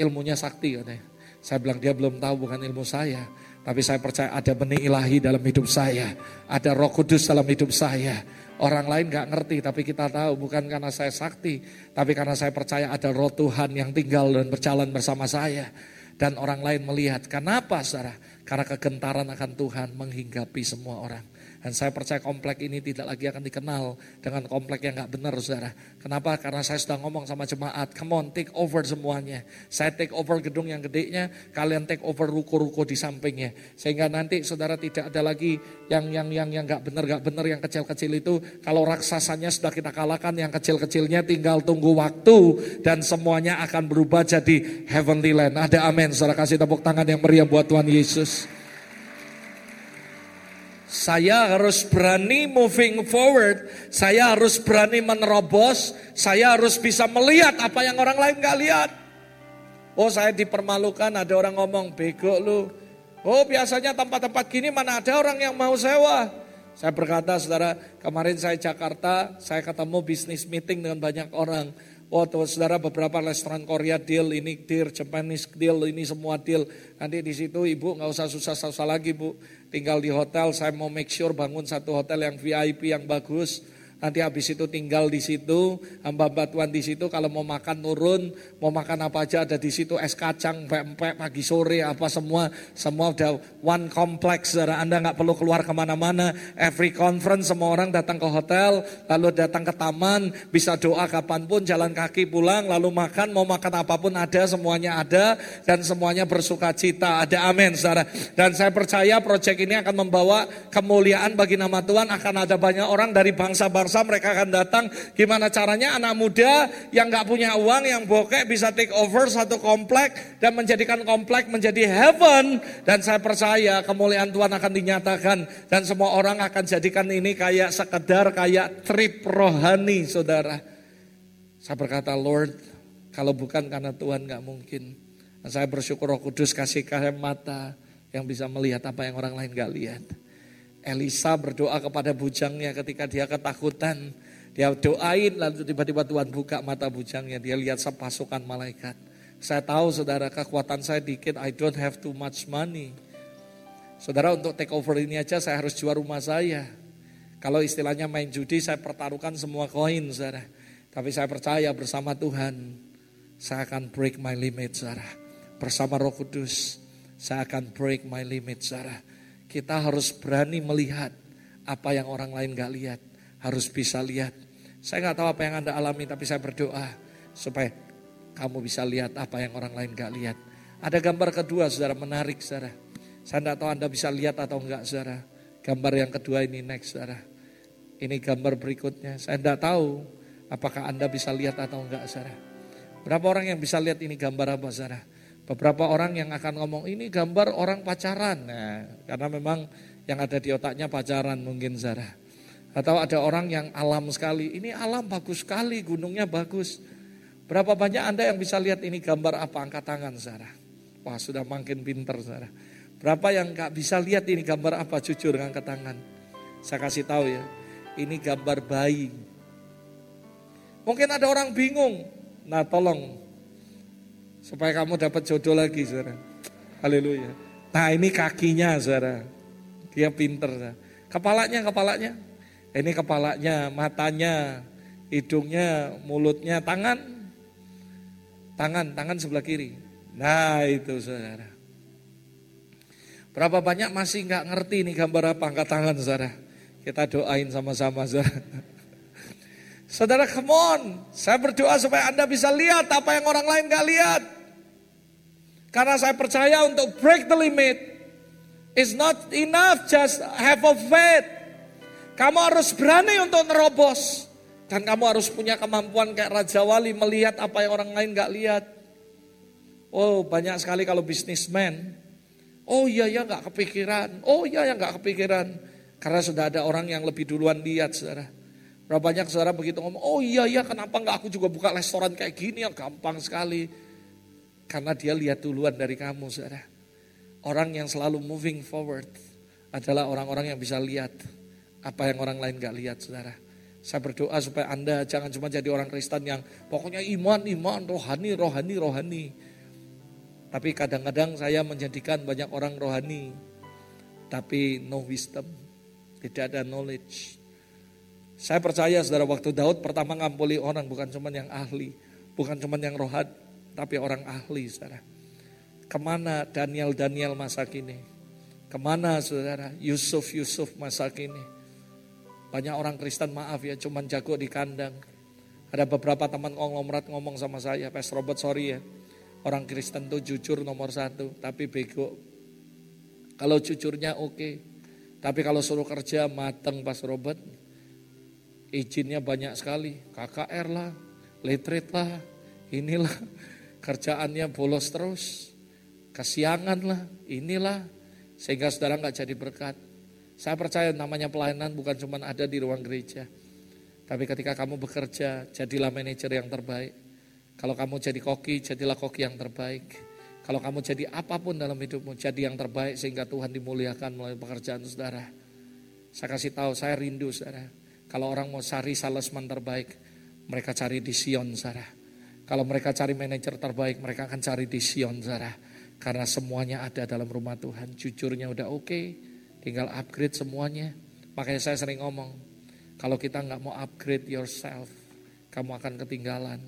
Ilmunya sakti katanya. Saya bilang dia belum tahu bukan ilmu saya. Tapi saya percaya ada benih ilahi dalam hidup saya. Ada roh kudus dalam hidup saya. Orang lain gak ngerti tapi kita tahu bukan karena saya sakti. Tapi karena saya percaya ada roh Tuhan yang tinggal dan berjalan bersama saya. Dan orang lain melihat. Kenapa saudara? Karena kegentaran akan Tuhan menghinggapi semua orang. Dan saya percaya komplek ini tidak lagi akan dikenal dengan komplek yang gak benar saudara. Kenapa? Karena saya sudah ngomong sama jemaat, come on take over semuanya. Saya take over gedung yang gedenya, kalian take over ruko-ruko di sampingnya. Sehingga nanti saudara tidak ada lagi yang yang yang yang gak benar, gak benar, yang kecil-kecil itu. Kalau raksasanya sudah kita kalahkan, yang kecil-kecilnya tinggal tunggu waktu. Dan semuanya akan berubah jadi heavenly land. Ada amin, saudara kasih tepuk tangan yang meriah buat Tuhan Yesus. Saya harus berani moving forward. Saya harus berani menerobos. Saya harus bisa melihat apa yang orang lain gak lihat. Oh saya dipermalukan ada orang ngomong bego lu. Oh biasanya tempat-tempat gini mana ada orang yang mau sewa. Saya berkata saudara kemarin saya Jakarta saya ketemu bisnis meeting dengan banyak orang. Oh tuh saudara beberapa restoran Korea deal, ini deal, Japanese deal, ini semua deal. Nanti di situ ibu nggak usah susah-susah lagi bu. Tinggal di hotel, saya mau make sure bangun satu hotel yang VIP yang bagus Nanti habis itu tinggal di situ, hamba-hamba di situ kalau mau makan turun, mau makan apa aja ada di situ, es kacang, pempek, pagi sore, apa semua, semua udah one complex, saudara. Anda nggak perlu keluar ke mana-mana, every conference semua orang datang ke hotel, lalu datang ke taman, bisa doa kapan pun, jalan kaki pulang, lalu makan, mau makan apa pun ada, semuanya ada, dan semuanya bersuka cita, ada amin, saudara. Dan saya percaya proyek ini akan membawa kemuliaan bagi nama Tuhan, akan ada banyak orang dari bangsa-bangsa bangsa mereka akan datang. Gimana caranya anak muda yang nggak punya uang, yang bokek bisa take over satu komplek dan menjadikan komplek menjadi heaven. Dan saya percaya kemuliaan Tuhan akan dinyatakan dan semua orang akan jadikan ini kayak sekedar kayak trip rohani, saudara. Saya berkata, Lord, kalau bukan karena Tuhan nggak mungkin. Saya bersyukur Roh Kudus kasih kalian mata yang bisa melihat apa yang orang lain nggak lihat. Elisa berdoa kepada bujangnya ketika dia ketakutan. Dia doain lalu tiba-tiba Tuhan buka mata bujangnya. Dia lihat sepasukan malaikat. Saya tahu saudara kekuatan saya dikit. I don't have too much money. Saudara untuk take over ini aja saya harus jual rumah saya. Kalau istilahnya main judi saya pertaruhkan semua koin saudara. Tapi saya percaya bersama Tuhan, saya akan break my limit, saudara. Bersama Roh Kudus, saya akan break my limit, saudara. Kita harus berani melihat apa yang orang lain gak lihat. Harus bisa lihat. Saya gak tahu apa yang Anda alami, tapi saya berdoa supaya kamu bisa lihat apa yang orang lain gak lihat. Ada gambar kedua, saudara, menarik, saudara. Saya tidak tahu Anda bisa lihat atau enggak, saudara. Gambar yang kedua ini next, saudara. Ini gambar berikutnya. Saya tidak tahu apakah Anda bisa lihat atau enggak, saudara. Berapa orang yang bisa lihat ini gambar apa, saudara? Beberapa orang yang akan ngomong, ini gambar orang pacaran. Nah, karena memang yang ada di otaknya pacaran mungkin, saudara. Atau ada orang yang alam sekali, ini alam bagus sekali, gunungnya bagus. Berapa banyak Anda yang bisa lihat ini gambar apa? Angkat tangan, saudara. Wah, sudah makin pinter, saudara. Berapa yang gak bisa lihat ini gambar apa? Jujur angkat tangan. Saya kasih tahu ya. Ini gambar bayi. Mungkin ada orang bingung. Nah tolong. Supaya kamu dapat jodoh lagi saudara. Haleluya. Nah ini kakinya saudara. Dia pinter. Saudara. Kepalanya, kepalanya. Ini kepalanya, matanya, hidungnya, mulutnya, tangan. Tangan, tangan sebelah kiri. Nah itu saudara. Berapa banyak masih nggak ngerti nih gambar apa angkat tangan saudara. Kita doain sama-sama saudara. Saudara come on, saya berdoa supaya Anda bisa lihat apa yang orang lain gak lihat. Karena saya percaya untuk break the limit is not enough just have a faith. Kamu harus berani untuk nerobos. Dan kamu harus punya kemampuan kayak Raja Wali melihat apa yang orang lain gak lihat. Oh banyak sekali kalau bisnismen. Oh iya ya gak kepikiran. Oh iya ya gak kepikiran. Karena sudah ada orang yang lebih duluan lihat saudara. Berapa banyak saudara begitu ngomong, oh iya iya kenapa enggak aku juga buka restoran kayak gini ya gampang sekali. Karena dia lihat duluan dari kamu saudara. Orang yang selalu moving forward adalah orang-orang yang bisa lihat apa yang orang lain gak lihat saudara. Saya berdoa supaya Anda jangan cuma jadi orang Kristen yang pokoknya iman, iman, rohani, rohani, rohani. Tapi kadang-kadang saya menjadikan banyak orang rohani, tapi no wisdom. Tidak ada knowledge. Saya percaya saudara waktu Daud pertama ngampuli orang bukan cuma yang ahli. Bukan cuma yang rohat, tapi orang ahli saudara. Ke mana Daniel-Daniel masa kini? Ke mana saudara Yusuf-Yusuf masa kini? Banyak orang Kristen maaf ya cuman jago di kandang. Ada beberapa teman konglomerat ngomong sama saya, Pastor Robert sorry ya. Orang Kristen tuh jujur nomor satu, tapi bego. Kalau jujurnya oke, okay. Tapi kalau suruh kerja mateng pas Robert, izinnya banyak sekali. KKR lah, letret lah, inilah kerjaannya bolos terus. Kesiangan lah, inilah. Sehingga saudara nggak jadi berkat. Saya percaya namanya pelayanan bukan cuma ada di ruang gereja. Tapi ketika kamu bekerja, jadilah manajer yang terbaik. Kalau kamu jadi koki, jadilah koki yang terbaik. Kalau kamu jadi apa pun dalam hidupmu, jadi yang terbaik sehingga Tuhan dimuliakan melalui pekerjaan saudara. Saya kasih tahu, saya rindu saudara. Kalau orang mau cari salesman terbaik, mereka cari di Sion saudara. Kalau mereka cari manajer terbaik, mereka akan cari di Sion saudara. Karena semuanya ada dalam rumah Tuhan. Jujurnya udah oke, okay, tinggal upgrade semuanya. Makanya saya sering ngomong, kalau kita nggak mau upgrade yourself, kamu akan ketinggalan.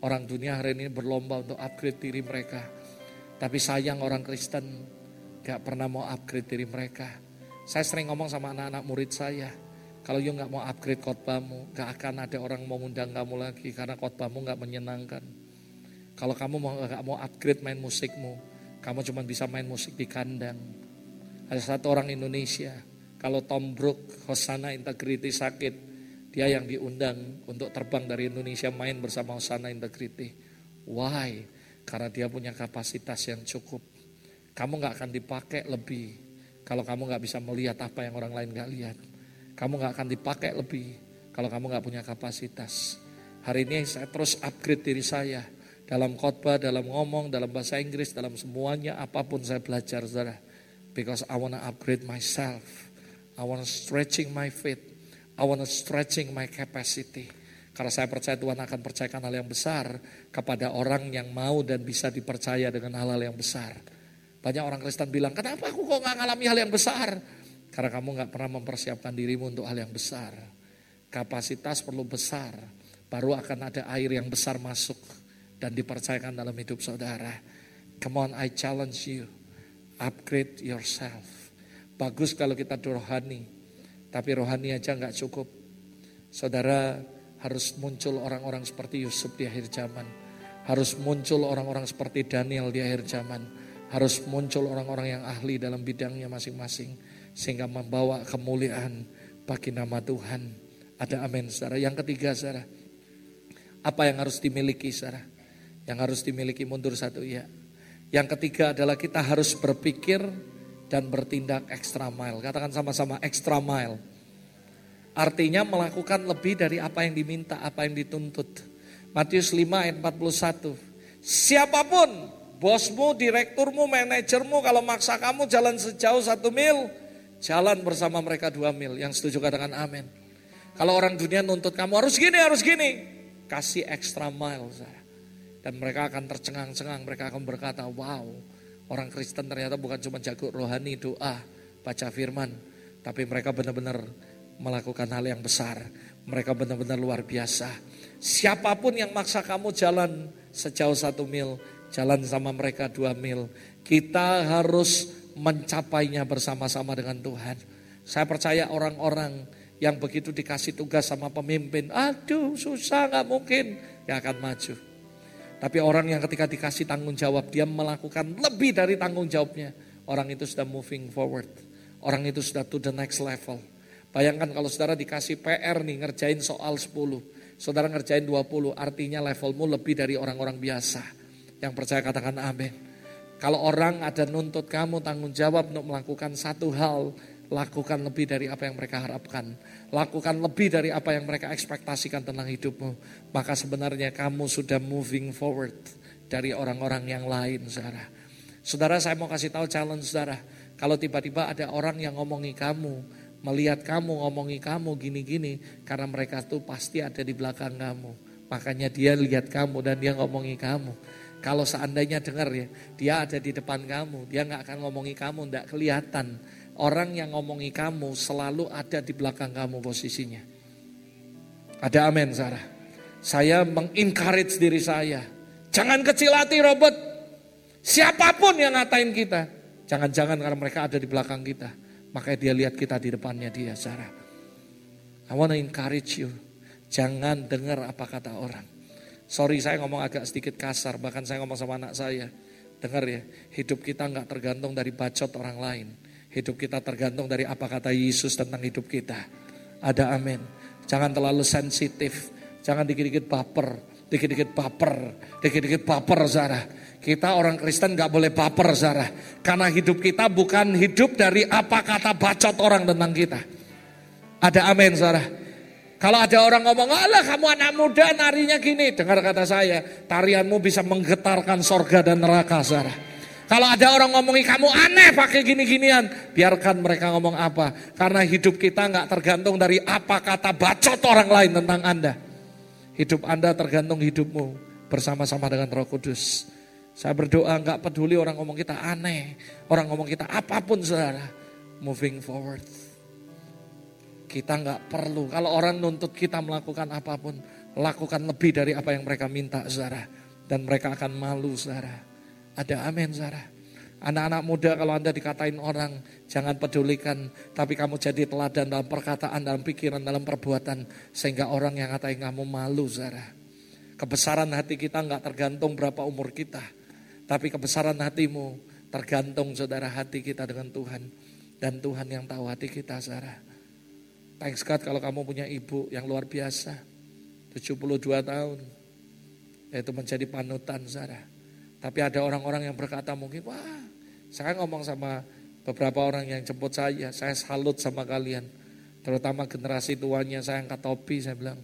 Orang dunia hari ini berlomba untuk upgrade diri mereka tapi sayang orang Kristen gak pernah mau upgrade diri mereka. Saya sering ngomong sama anak-anak murid saya, kalau you gak mau upgrade khotbahmu, gak akan ada orang mau undang kamu lagi karena khotbahmu gak menyenangkan. Kalau kamu mau gak mau upgrade main musikmu, kamu cuma bisa main musik di kandang. Ada satu orang Indonesia, kalau Tom Brook, Hosana Integrity sakit, dia yang diundang untuk terbang dari Indonesia main bersama Hosana Integrity. Why? Karena dia punya kapasitas yang cukup. Kamu gak akan dipakai lebih kalau kamu gak bisa melihat apa yang orang lain gak lihat. Kamu gak akan dipakai lebih kalau kamu gak punya kapasitas. Hari ini saya terus upgrade diri saya. Dalam khotbah, dalam ngomong, dalam bahasa Inggris, dalam semuanya apa pun saya belajar saudara. Because I wanna upgrade myself. I wanna stretching my faith. I wanna stretching my capacity. Karena saya percaya Tuhan akan percayakan hal yang besar kepada orang yang mau dan bisa dipercaya dengan hal-hal yang besar. Banyak orang Kristen bilang, kenapa aku kok gak ngalami hal yang besar? Karena kamu gak pernah mempersiapkan dirimu untuk hal yang besar. Kapasitas perlu besar, baru akan ada air yang besar masuk dan dipercayakan dalam hidup saudara. Come on, I challenge you. Upgrade yourself. Bagus kalau kita rohani, tapi rohani aja nggak cukup. Saudara harus muncul orang-orang seperti Yusuf di akhir zaman. Harus muncul orang-orang seperti Daniel di akhir zaman. Harus muncul orang-orang yang ahli dalam bidangnya masing-masing. Sehingga membawa kemuliaan bagi nama Tuhan. Ada amin saudara. Yang ketiga saudara. Apa yang harus dimiliki saudara? Yang harus dimiliki mundur satu ya. Yang ketiga adalah kita harus berpikir dan bertindak extra mile. Katakan sama-sama extra mile. Artinya melakukan lebih dari apa yang diminta, apa yang dituntut. Matius 5 ayat 41. Siapa pun, bosmu, direkturmu, manajermu, kalau maksa kamu jalan sejauh satu mil, jalan bersama mereka dua mil. Yang setuju katakan amin. Kalau orang dunia nuntut kamu harus gini, harus gini. Kasih extra mile. Saya. Dan mereka akan tercengang-cengang, mereka akan berkata, wow orang Kristen ternyata bukan cuma jago rohani, doa, baca firman. Tapi mereka benar-benar melakukan hal yang besar. Mereka benar-benar luar biasa. Siapa pun yang maksa kamu jalan sejauh satu mil, jalan sama mereka dua mil. Kita harus mencapainya bersama-sama dengan Tuhan. Saya percaya orang-orang yang begitu dikasih tugas sama pemimpin, aduh susah nggak mungkin, ya akan maju. Tapi orang yang ketika dikasih tanggung jawab, dia melakukan lebih dari tanggung jawabnya. Orang itu sudah moving forward. Orang itu sudah to the next level. Bayangkan kalau saudara dikasih PR nih ngerjain soal 10. Saudara ngerjain 20, artinya levelmu lebih dari orang-orang biasa. Yang percaya katakan amin. Kalau orang ada nuntut kamu tanggung jawab untuk melakukan satu hal, lakukan lebih dari apa yang mereka harapkan lakukan lebih dari apa yang mereka ekspektasikan tentang hidupmu, maka sebenarnya kamu sudah moving forward dari orang-orang yang lain, saudara. Saudara, saya mau kasih tahu challenge saudara. Kalau tiba-tiba ada orang yang ngomongi kamu, melihat kamu ngomongi kamu gini-gini, karena mereka tuh pasti ada di belakang kamu. Makanya dia lihat kamu dan dia ngomongi kamu. Kalau seandainya dengar ya, dia ada di depan kamu, dia nggak akan ngomongi kamu, nggak kelihatan Orang yang ngomongi kamu selalu ada di belakang kamu posisinya. Ada amin Sarah. Saya mengencourage diri saya. Jangan kecil hati Robert. Siapa pun yang ngatain kita. Jangan-jangan karena mereka ada di belakang kita. Makanya dia lihat kita di depannya dia Sarah. I want to encourage you. Jangan dengar apa kata orang. Sorry saya ngomong agak sedikit kasar. Bahkan saya ngomong sama anak saya. Dengar ya, hidup kita nggak tergantung dari bacot orang lain Hidup kita tergantung dari apa kata Yesus tentang hidup kita. Ada amin. Jangan terlalu sensitif. Jangan dikit-dikit baper. Dikit-dikit baper. Dikit-dikit baper Zara. Kita orang Kristen gak boleh baper Zara. Karena hidup kita bukan hidup dari apa kata bacot orang tentang kita. Ada amin Zara. Kalau ada orang ngomong, alah kamu anak muda narinya gini. Dengar kata saya, tarianmu bisa menggetarkan sorga dan neraka Zara. Kalau ada orang ngomongi kamu aneh pakai gini-ginian, biarkan mereka ngomong apa. Karena hidup kita nggak tergantung dari apa kata bacot orang lain tentang Anda. Hidup Anda tergantung hidupmu bersama-sama dengan Roh Kudus. Saya berdoa nggak peduli orang ngomong kita aneh, orang ngomong kita apa pun saudara. Moving forward. Kita nggak perlu, kalau orang nuntut kita melakukan apa pun, lakukan lebih dari apa yang mereka minta saudara. Dan mereka akan malu saudara. Ada amin Sarah. Anak-anak muda kalau Anda dikatain orang, jangan pedulikan. Tapi kamu jadi teladan dalam perkataan, dalam pikiran, dalam perbuatan. Sehingga orang yang ngatain kamu malu Sarah. Kebesaran hati kita nggak tergantung berapa umur kita. Tapi kebesaran hatimu tergantung saudara hati kita dengan Tuhan. Dan Tuhan yang tahu hati kita Sarah. Thanks God kalau kamu punya ibu yang luar biasa. 72 tahun. Yaitu menjadi panutan Sarah tapi ada orang-orang yang berkata mungkin, wah saya ngomong sama beberapa orang yang jemput saya, saya salut sama kalian. Terutama generasi tuanya, saya angkat topi, saya bilang,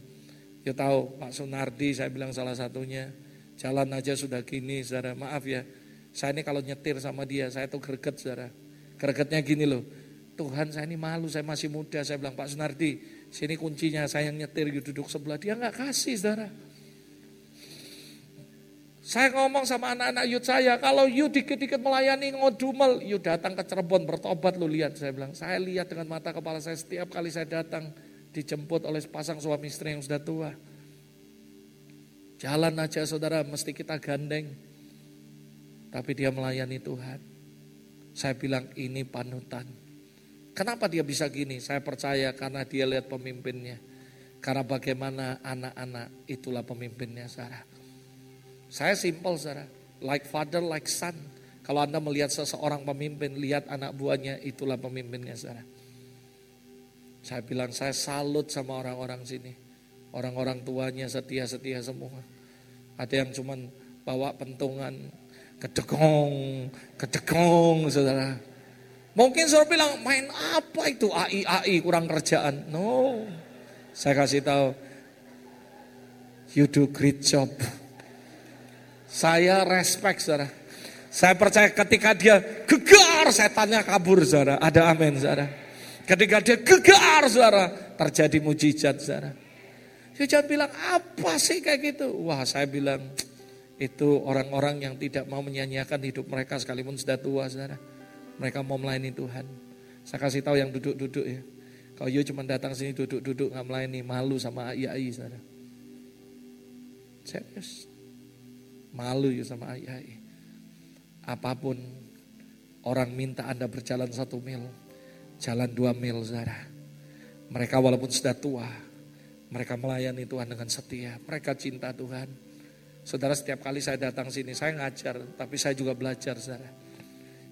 ya tahu Pak Sunardi, saya bilang salah satunya, jalan aja sudah gini, saudara. Maaf ya, saya ini kalau nyetir sama dia, saya tuh greget, saudara. Gregetnya gini loh, Tuhan saya ini malu, saya masih muda. Saya bilang, Pak Sunardi, sini kuncinya, saya yang nyetir, duduk sebelah. Dia nggak kasih, saudara. Saya ngomong sama anak-anak yud saya, kalau yud dikit-dikit melayani ngodumel, yud datang ke Cirebon bertobat lu lihat. Saya bilang, saya lihat dengan mata kepala saya setiap kali saya datang dijemput oleh pasang suami istri yang sudah tua. Jalan aja saudara, mesti kita gandeng. Tapi dia melayani Tuhan. Saya bilang ini panutan. Kenapa dia bisa gini? Saya percaya karena dia lihat pemimpinnya. Karena bagaimana anak-anak itulah pemimpinnya Sarah. Saya simpel Sarah. Like father, like son. Kalau Anda melihat seseorang pemimpin, lihat anak buahnya, itulah pemimpinnya Sarah. Saya bilang saya salut sama orang-orang sini. Orang-orang tuanya setia-setia semua. Ada yang cuman bawa pentungan, kedekong, kedekong saudara. Mungkin saudara bilang main apa itu AI AI kurang kerjaan. No, saya kasih tahu, you do great job. Saya respect saudara. Saya percaya ketika dia gegar setannya kabur saudara. Ada amin saudara. Ketika dia gegar saudara terjadi mujizat saudara. Saya jangan bilang apa sih kayak gitu. Wah saya bilang itu orang-orang yang tidak mau menyanyiakan hidup mereka sekalipun sudah tua saudara. Mereka mau melayani Tuhan. Saya kasih tahu yang duduk-duduk ya. Kalau you cuma datang sini duduk-duduk nggak melayani malu sama ai saudara. Serius. Malu ya sama ai Apa pun orang minta Anda berjalan satu mil, jalan dua mil saudara. Mereka walaupun sudah tua, mereka melayani Tuhan dengan setia. Mereka cinta Tuhan. Saudara setiap kali saya datang sini, saya ngajar, tapi saya juga belajar saudara.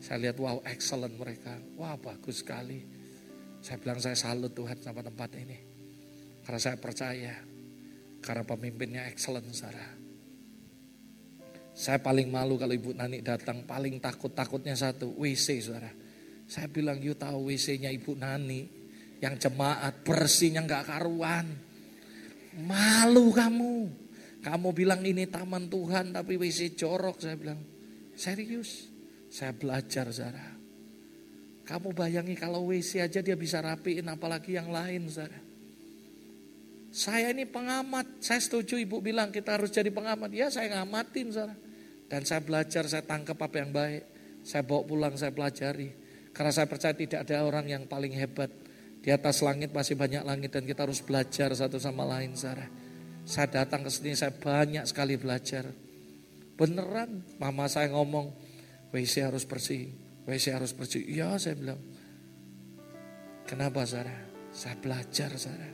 Saya lihat wow excellent mereka, wah bagus sekali. Saya bilang saya salut Tuhan sama tempat ini. Karena saya percaya, karena pemimpinnya excellent saudara. Saya paling malu kalau Ibu Nani datang, paling takut-takutnya satu, WC saudara. Saya bilang, you tahu WC-nya Ibu Nani, yang jemaat bersihnya nggak karuan. Malu kamu. Kamu bilang ini taman Tuhan tapi WC jorok. Saya bilang, serius. Saya belajar saudara. Kamu bayangi kalau WC aja dia bisa rapiin apalagi yang lain saudara. Saya ini pengamat, saya setuju ibu bilang kita harus jadi pengamat. Ya saya ngamatin saudara. Dan saya belajar, saya tangkap apa yang baik. Saya bawa pulang, saya pelajari. Karena saya percaya tidak ada orang yang paling hebat. Di atas langit masih banyak langit dan kita harus belajar satu sama lain saudara. Saya datang ke sini, saya banyak sekali belajar. Beneran, mama saya ngomong, WC harus bersih, WC harus bersih. Iya saya bilang. Kenapa saudara? Saya belajar saudara.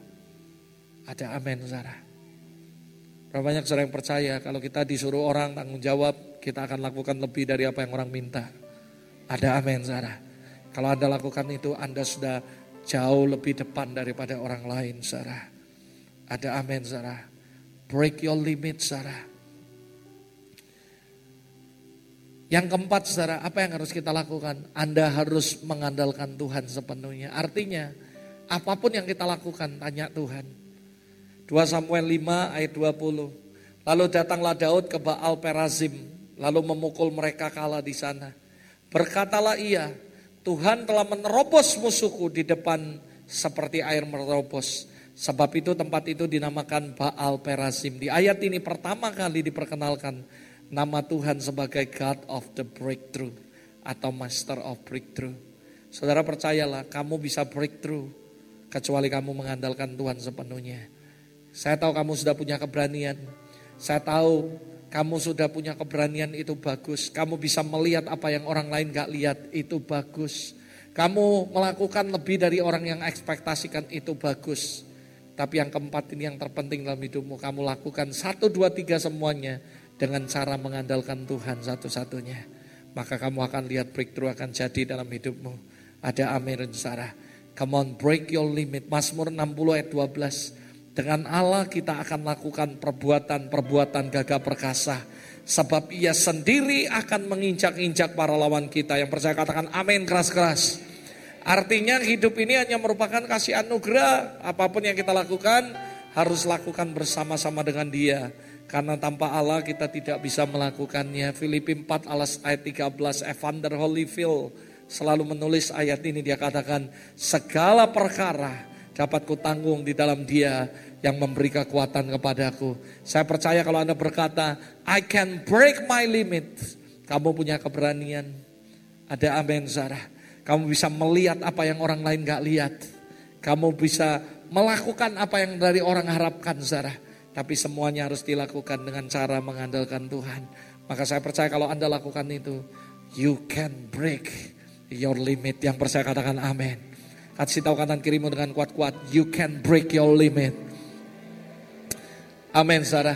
Ada amin saudara. Berapa banyak saudara yang percaya kalau kita disuruh orang tanggung jawab, kita akan lakukan lebih dari apa yang orang minta. Ada amin saudara. Kalau Anda lakukan itu, Anda sudah jauh lebih depan daripada orang lain saudara. Ada amin saudara. Break your limit saudara. Yang keempat saudara, apa yang harus kita lakukan? Anda harus mengandalkan Tuhan sepenuhnya. Artinya, apa pun yang kita lakukan, tanya Tuhan. 2 Samuel 5 ayat 20. Lalu datanglah Daud ke Baal Perazim, lalu memukul mereka kalah di sana. Berkatalah ia, Tuhan telah menerobos musuhku di depan seperti air menerobos. Sebab itu tempat itu dinamakan Baal Perazim. Di ayat ini pertama kali diperkenalkan nama Tuhan sebagai God of the breakthrough atau Master of breakthrough. Saudara percayalah kamu bisa breakthrough kecuali kamu mengandalkan Tuhan sepenuhnya. Saya tahu kamu sudah punya keberanian. Saya tahu kamu sudah punya keberanian itu bagus. Kamu bisa melihat apa yang orang lain gak lihat itu bagus. Kamu melakukan lebih dari orang yang ekspektasikan itu bagus. Tapi yang keempat ini yang terpenting dalam hidupmu. Kamu lakukan satu, dua, tiga semuanya dengan cara mengandalkan Tuhan satu-satunya. Maka kamu akan lihat breakthrough akan jadi dalam hidupmu. Ada amin Sarah. Come on break your limit. Mazmur 60 ayat 12. Dengan Allah kita akan lakukan perbuatan-perbuatan gagah perkasa. Sebab ia sendiri akan menginjak-injak para lawan kita. Yang percaya katakan amin keras-keras. Artinya hidup ini hanya merupakan kasih anugerah. Apa pun yang kita lakukan harus lakukan bersama-sama dengan dia. Karena tanpa Allah kita tidak bisa melakukannya. Filipi 4 alas ayat 13 Evander Holyfield selalu menulis ayat ini dia katakan segala perkara dapat kutanggung di dalam dia yang memberi kekuatan kepadaku. Saya percaya kalau Anda berkata I can break my limit. Kamu punya keberanian. Ada amin Sarah. Kamu bisa melihat apa yang orang lain gak lihat. Kamu bisa melakukan apa yang dari orang harapkan Sarah Tapi semuanya harus dilakukan dengan cara mengandalkan Tuhan. Maka saya percaya kalau Anda lakukan itu, you can break your limit. Yang percaya katakan amin. Kasih tahu kanan kirimu dengan kuat-kuat, you can break your limit. Amin saudara.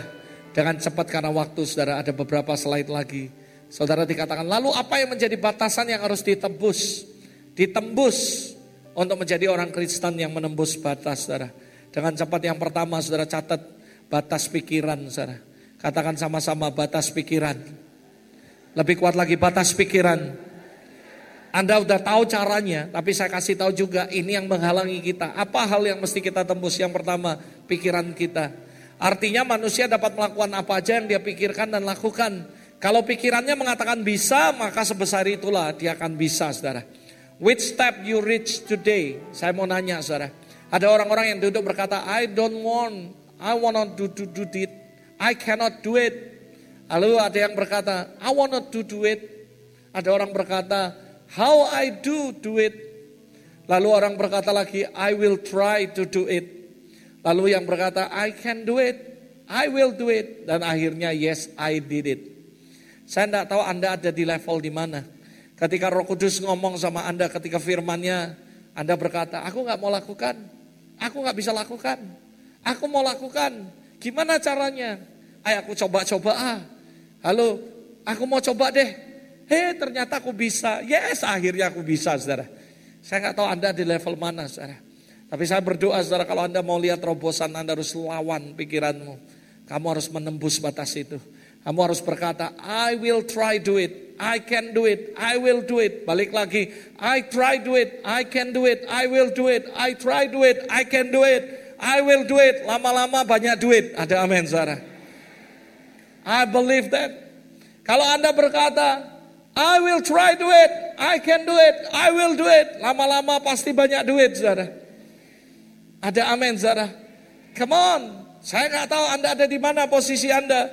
Dengan cepat karena waktu saudara ada beberapa slide lagi. Saudara dikatakan, lalu apa yang menjadi batasan yang harus ditebus? Ditembus untuk menjadi orang Kristen yang menembus batas saudara. Dengan cepat yang pertama saudara catat batas pikiran saudara. Katakan sama-sama batas pikiran. Lebih kuat lagi batas pikiran. Anda udah tahu caranya, tapi saya kasih tahu juga ini yang menghalangi kita. Apa hal yang mesti kita tembus? Yang pertama, pikiran kita. Artinya manusia dapat melakukan apa aja yang dia pikirkan dan lakukan. Kalau pikirannya mengatakan bisa, maka sebesar itulah dia akan bisa, saudara. Which step you reach today? Saya mau nanya, saudara. Ada orang-orang yang duduk berkata, I don't want, I want to do, do, do it. I cannot do it. Lalu ada yang berkata, I want to do it. Ada orang berkata, How I do do it. Lalu orang berkata lagi, I will try to do it. Lalu yang berkata, I can do it. I will do it. Dan akhirnya, yes, I did it. Saya tidak tahu Anda ada di level di mana. Ketika roh kudus ngomong sama Anda, ketika firmannya, Anda berkata, aku nggak mau lakukan. Aku nggak bisa lakukan. Aku mau lakukan. Gimana caranya? Ayo aku coba-coba ah. Halo, aku mau coba deh. Hei ternyata aku bisa. Yes akhirnya aku bisa saudara. Saya nggak tahu Anda di level mana saudara. Tapi saya berdoa saudara kalau Anda mau lihat terobosan Anda harus lawan pikiranmu. Kamu harus menembus batas itu. Kamu harus berkata, I will try do it. I can do it. I will do it. Balik lagi. I try do it. I can do it. I will do it. I try do it. I can do it. I will do it. Lama-lama banyak duit. Ada amin saudara. I believe that. Kalau Anda berkata, I will try do it. I can do it. I will do it. Lama-lama pasti banyak duit, saudara. Ada amin, saudara. Come on. Saya nggak tahu Anda ada di mana posisi Anda.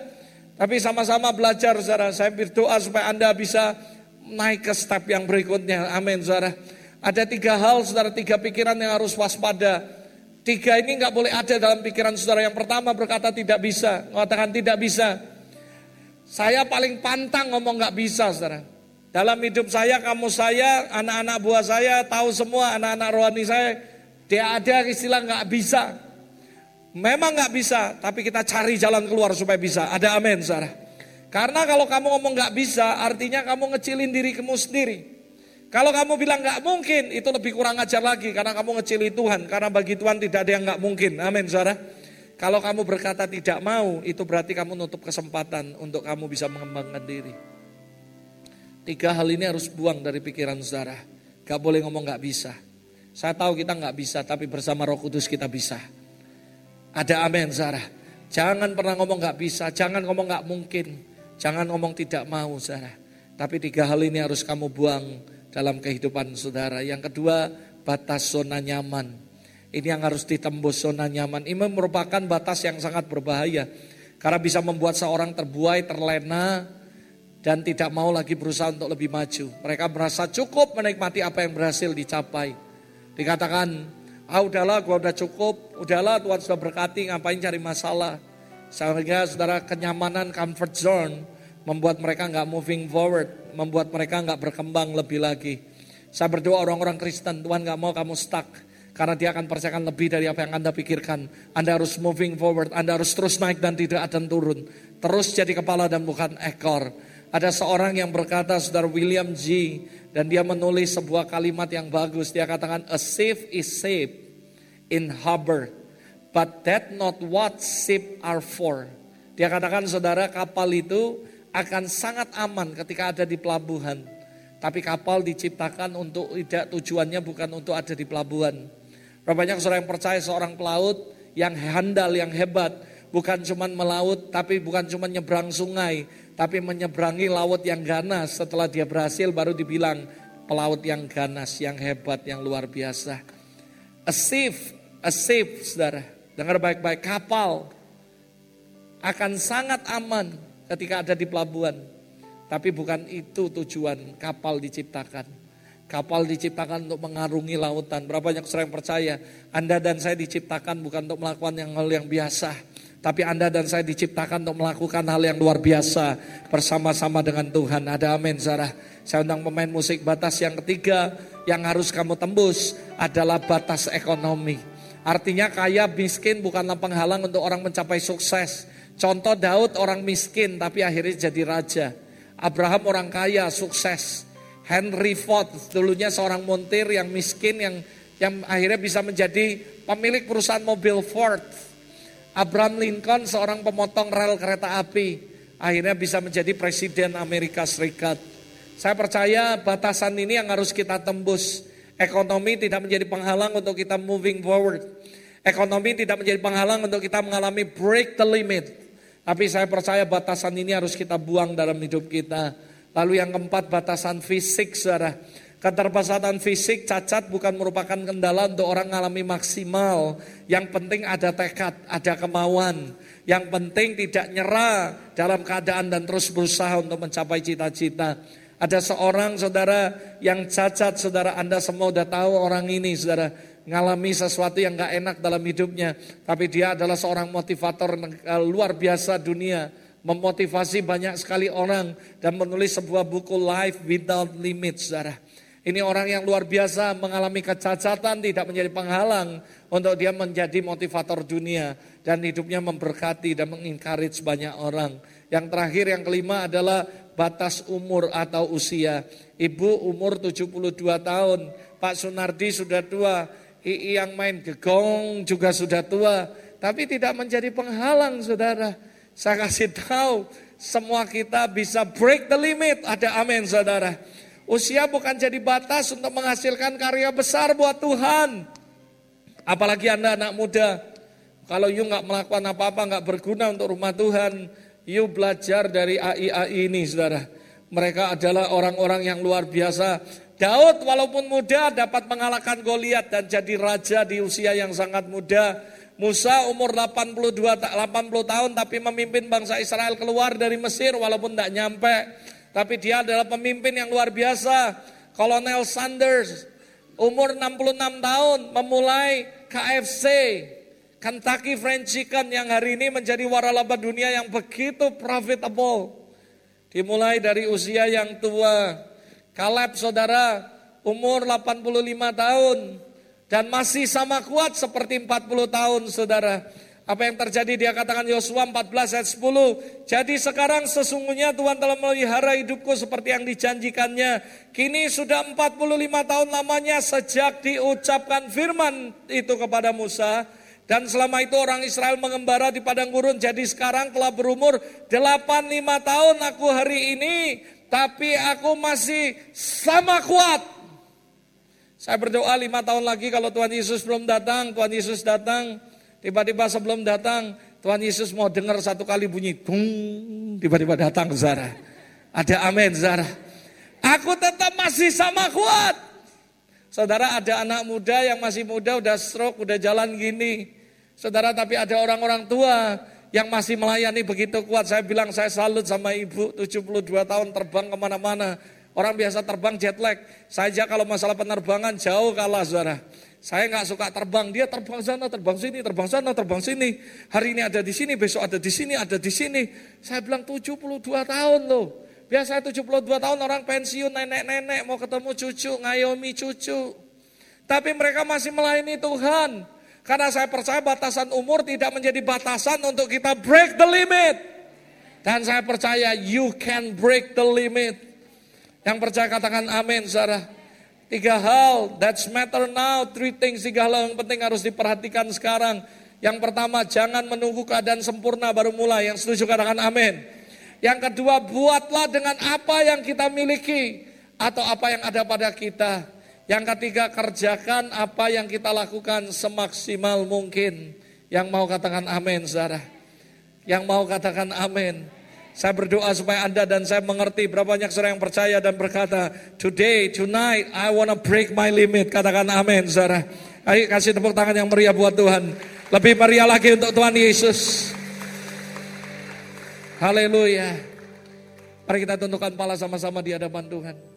Tapi sama-sama belajar, saudara. Saya berdoa supaya Anda bisa naik ke step yang berikutnya. Amin, saudara. Ada tiga hal, saudara. Tiga pikiran yang harus waspada. Tiga ini nggak boleh ada dalam pikiran saudara. Yang pertama berkata tidak bisa. Mengatakan tidak bisa. Saya paling pantang ngomong nggak bisa, saudara. Dalam hidup saya, kamu saya, anak-anak buah saya, tahu semua anak-anak rohani saya, dia ada istilah nggak bisa. Memang nggak bisa, tapi kita cari jalan keluar supaya bisa. Ada amin, saudara. Karena kalau kamu ngomong nggak bisa, artinya kamu ngecilin diri kamu sendiri. Kalau kamu bilang nggak mungkin, itu lebih kurang ajar lagi karena kamu ngecili Tuhan. Karena bagi Tuhan tidak ada yang nggak mungkin. Amin, saudara. Kalau kamu berkata tidak mau, itu berarti kamu nutup kesempatan untuk kamu bisa mengembangkan diri. Tiga hal ini harus buang dari pikiran saudara. Gak boleh ngomong gak bisa. Saya tahu kita gak bisa, tapi bersama roh kudus kita bisa. Ada amin saudara. Jangan pernah ngomong gak bisa, jangan ngomong gak mungkin. Jangan ngomong tidak mau saudara. Tapi tiga hal ini harus kamu buang dalam kehidupan saudara. Yang kedua, batas zona nyaman. Ini yang harus ditembus zona nyaman. Ini merupakan batas yang sangat berbahaya. Karena bisa membuat seorang terbuai, terlena, dan tidak mau lagi berusaha untuk lebih maju. Mereka merasa cukup menikmati apa yang berhasil dicapai. Dikatakan, ah udahlah gua udah cukup, udahlah Tuhan sudah berkati, ngapain cari masalah. Sehingga saudara kenyamanan comfort zone membuat mereka nggak moving forward, membuat mereka nggak berkembang lebih lagi. Saya berdoa orang-orang Kristen, Tuhan nggak mau kamu stuck karena dia akan percayakan lebih dari apa yang Anda pikirkan. Anda harus moving forward, Anda harus terus naik dan tidak akan turun. Terus jadi kepala dan bukan ekor. Ada seorang yang berkata, saudara William G. Dan dia menulis sebuah kalimat yang bagus. Dia katakan, a safe is safe in harbor. But that not what ship are for. Dia katakan, saudara kapal itu akan sangat aman ketika ada di pelabuhan. Tapi kapal diciptakan untuk tidak tujuannya bukan untuk ada di pelabuhan. Berapa banyak seorang yang percaya seorang pelaut yang handal, yang hebat. Bukan cuma melaut, tapi bukan cuma nyebrang sungai. Tapi menyeberangi laut yang ganas. Setelah dia berhasil baru dibilang pelaut yang ganas, yang hebat, yang luar biasa. A safe, a safe saudara. Dengar baik-baik, kapal akan sangat aman ketika ada di pelabuhan. Tapi bukan itu tujuan kapal diciptakan. Kapal diciptakan untuk mengarungi lautan. Berapa banyak orang percaya Anda dan saya diciptakan bukan untuk melakukan yang hal yang biasa. Tapi Anda dan saya diciptakan untuk melakukan hal yang luar biasa bersama-sama dengan Tuhan. Ada amin, Sarah. Saya undang pemain musik batas yang ketiga yang harus kamu tembus adalah batas ekonomi. Artinya kaya miskin bukanlah penghalang untuk orang mencapai sukses. Contoh Daud orang miskin tapi akhirnya jadi raja. Abraham orang kaya sukses. Henry Ford dulunya seorang montir yang miskin yang yang akhirnya bisa menjadi pemilik perusahaan mobil Ford. Abraham Lincoln seorang pemotong rel kereta api akhirnya bisa menjadi presiden Amerika Serikat. Saya percaya batasan ini yang harus kita tembus. Ekonomi tidak menjadi penghalang untuk kita moving forward. Ekonomi tidak menjadi penghalang untuk kita mengalami break the limit. Tapi saya percaya batasan ini harus kita buang dalam hidup kita. Lalu yang keempat batasan fisik saudara. Keterbatasan fisik cacat bukan merupakan kendala untuk orang mengalami maksimal. Yang penting ada tekad, ada kemauan. Yang penting tidak nyerah dalam keadaan dan terus berusaha untuk mencapai cita-cita. Ada seorang saudara yang cacat, saudara Anda semua udah tahu orang ini saudara. Ngalami sesuatu yang gak enak dalam hidupnya. Tapi dia adalah seorang motivator eh, luar biasa dunia memotivasi banyak sekali orang dan menulis sebuah buku Life Without Limits, saudara. Ini orang yang luar biasa mengalami kecacatan tidak menjadi penghalang untuk dia menjadi motivator dunia dan hidupnya memberkati dan mengencourage banyak orang. Yang terakhir yang kelima adalah batas umur atau usia. Ibu umur 72 tahun, Pak Sunardi sudah tua, Ii yang main gegong juga sudah tua, tapi tidak menjadi penghalang saudara. Saya kasih tahu, semua kita bisa break the limit. Ada amin saudara. Usia bukan jadi batas untuk menghasilkan karya besar buat Tuhan. Apalagi Anda anak muda. Kalau you nggak melakukan apa-apa, nggak berguna untuk rumah Tuhan, you belajar dari AI-AI ini, saudara. Mereka adalah orang-orang yang luar biasa. Daud walaupun muda dapat mengalahkan Goliat dan jadi raja di usia yang sangat muda. Musa umur 82 80 tahun tapi memimpin bangsa Israel keluar dari Mesir walaupun tidak nyampe. Tapi dia adalah pemimpin yang luar biasa. Kolonel Sanders, umur 66 tahun, memulai KFC, Kentucky Fried Chicken yang hari ini menjadi waralaba dunia yang begitu profitable. Dimulai dari usia yang tua. Kaleb saudara, umur 85 tahun. Dan masih sama kuat seperti 40 tahun saudara. Apa yang terjadi dia katakan Yosua 14 ayat 10. Jadi sekarang sesungguhnya Tuhan telah melihara hidupku seperti yang dijanjikannya. Kini sudah 45 tahun lamanya sejak diucapkan firman itu kepada Musa. Dan selama itu orang Israel mengembara di padang gurun. Jadi sekarang telah berumur 85 tahun aku hari ini. Tapi aku masih sama kuat. Saya berdoa lima tahun lagi kalau Tuhan Yesus belum datang, Tuhan Yesus datang, Tiba-tiba sebelum datang, Tuhan Yesus mau dengar satu kali bunyi, tung, tiba-tiba datang Zara. Ada amin Zara. Aku tetap masih sama kuat. Saudara ada anak muda yang masih muda udah stroke, udah jalan gini. Saudara tapi ada orang-orang tua yang masih melayani begitu kuat. Saya bilang saya salut sama ibu 72 tahun terbang ke mana-mana. Orang biasa terbang jet lag. Saya kalau masalah penerbangan jauh kalah saudara. Saya nggak suka terbang, dia terbang sana, terbang sini, terbang sana, terbang sini. Hari ini ada di sini, besok ada di sini, ada di sini. Saya bilang 72 tahun loh. Biasa 72 tahun orang pensiun, nenek-nenek mau ketemu cucu, ngayomi cucu. Tapi mereka masih melayani Tuhan. Karena saya percaya batasan umur tidak menjadi batasan untuk kita break the limit. Dan saya percaya you can break the limit. Yang percaya katakan amin saudara. Tiga hal, that's matter now. Three things, tiga hal yang penting harus diperhatikan sekarang. Yang pertama, jangan menunggu keadaan sempurna baru mulai. Yang setuju katakan amin. Yang kedua, buatlah dengan apa yang kita miliki atau apa yang ada pada kita. Yang ketiga, kerjakan apa yang kita lakukan semaksimal mungkin. Yang mau katakan amin, saudara. Yang mau katakan amin. Saya berdoa supaya Anda dan saya mengerti berapa banyak saudara yang percaya dan berkata, Today, tonight, I wanna break my limit. Katakan amin, saudara. Ayo kasih tepuk tangan yang meriah buat Tuhan. Lebih meriah lagi untuk Tuhan Yesus. Haleluya. Mari kita tundukkan pala sama-sama di hadapan Tuhan.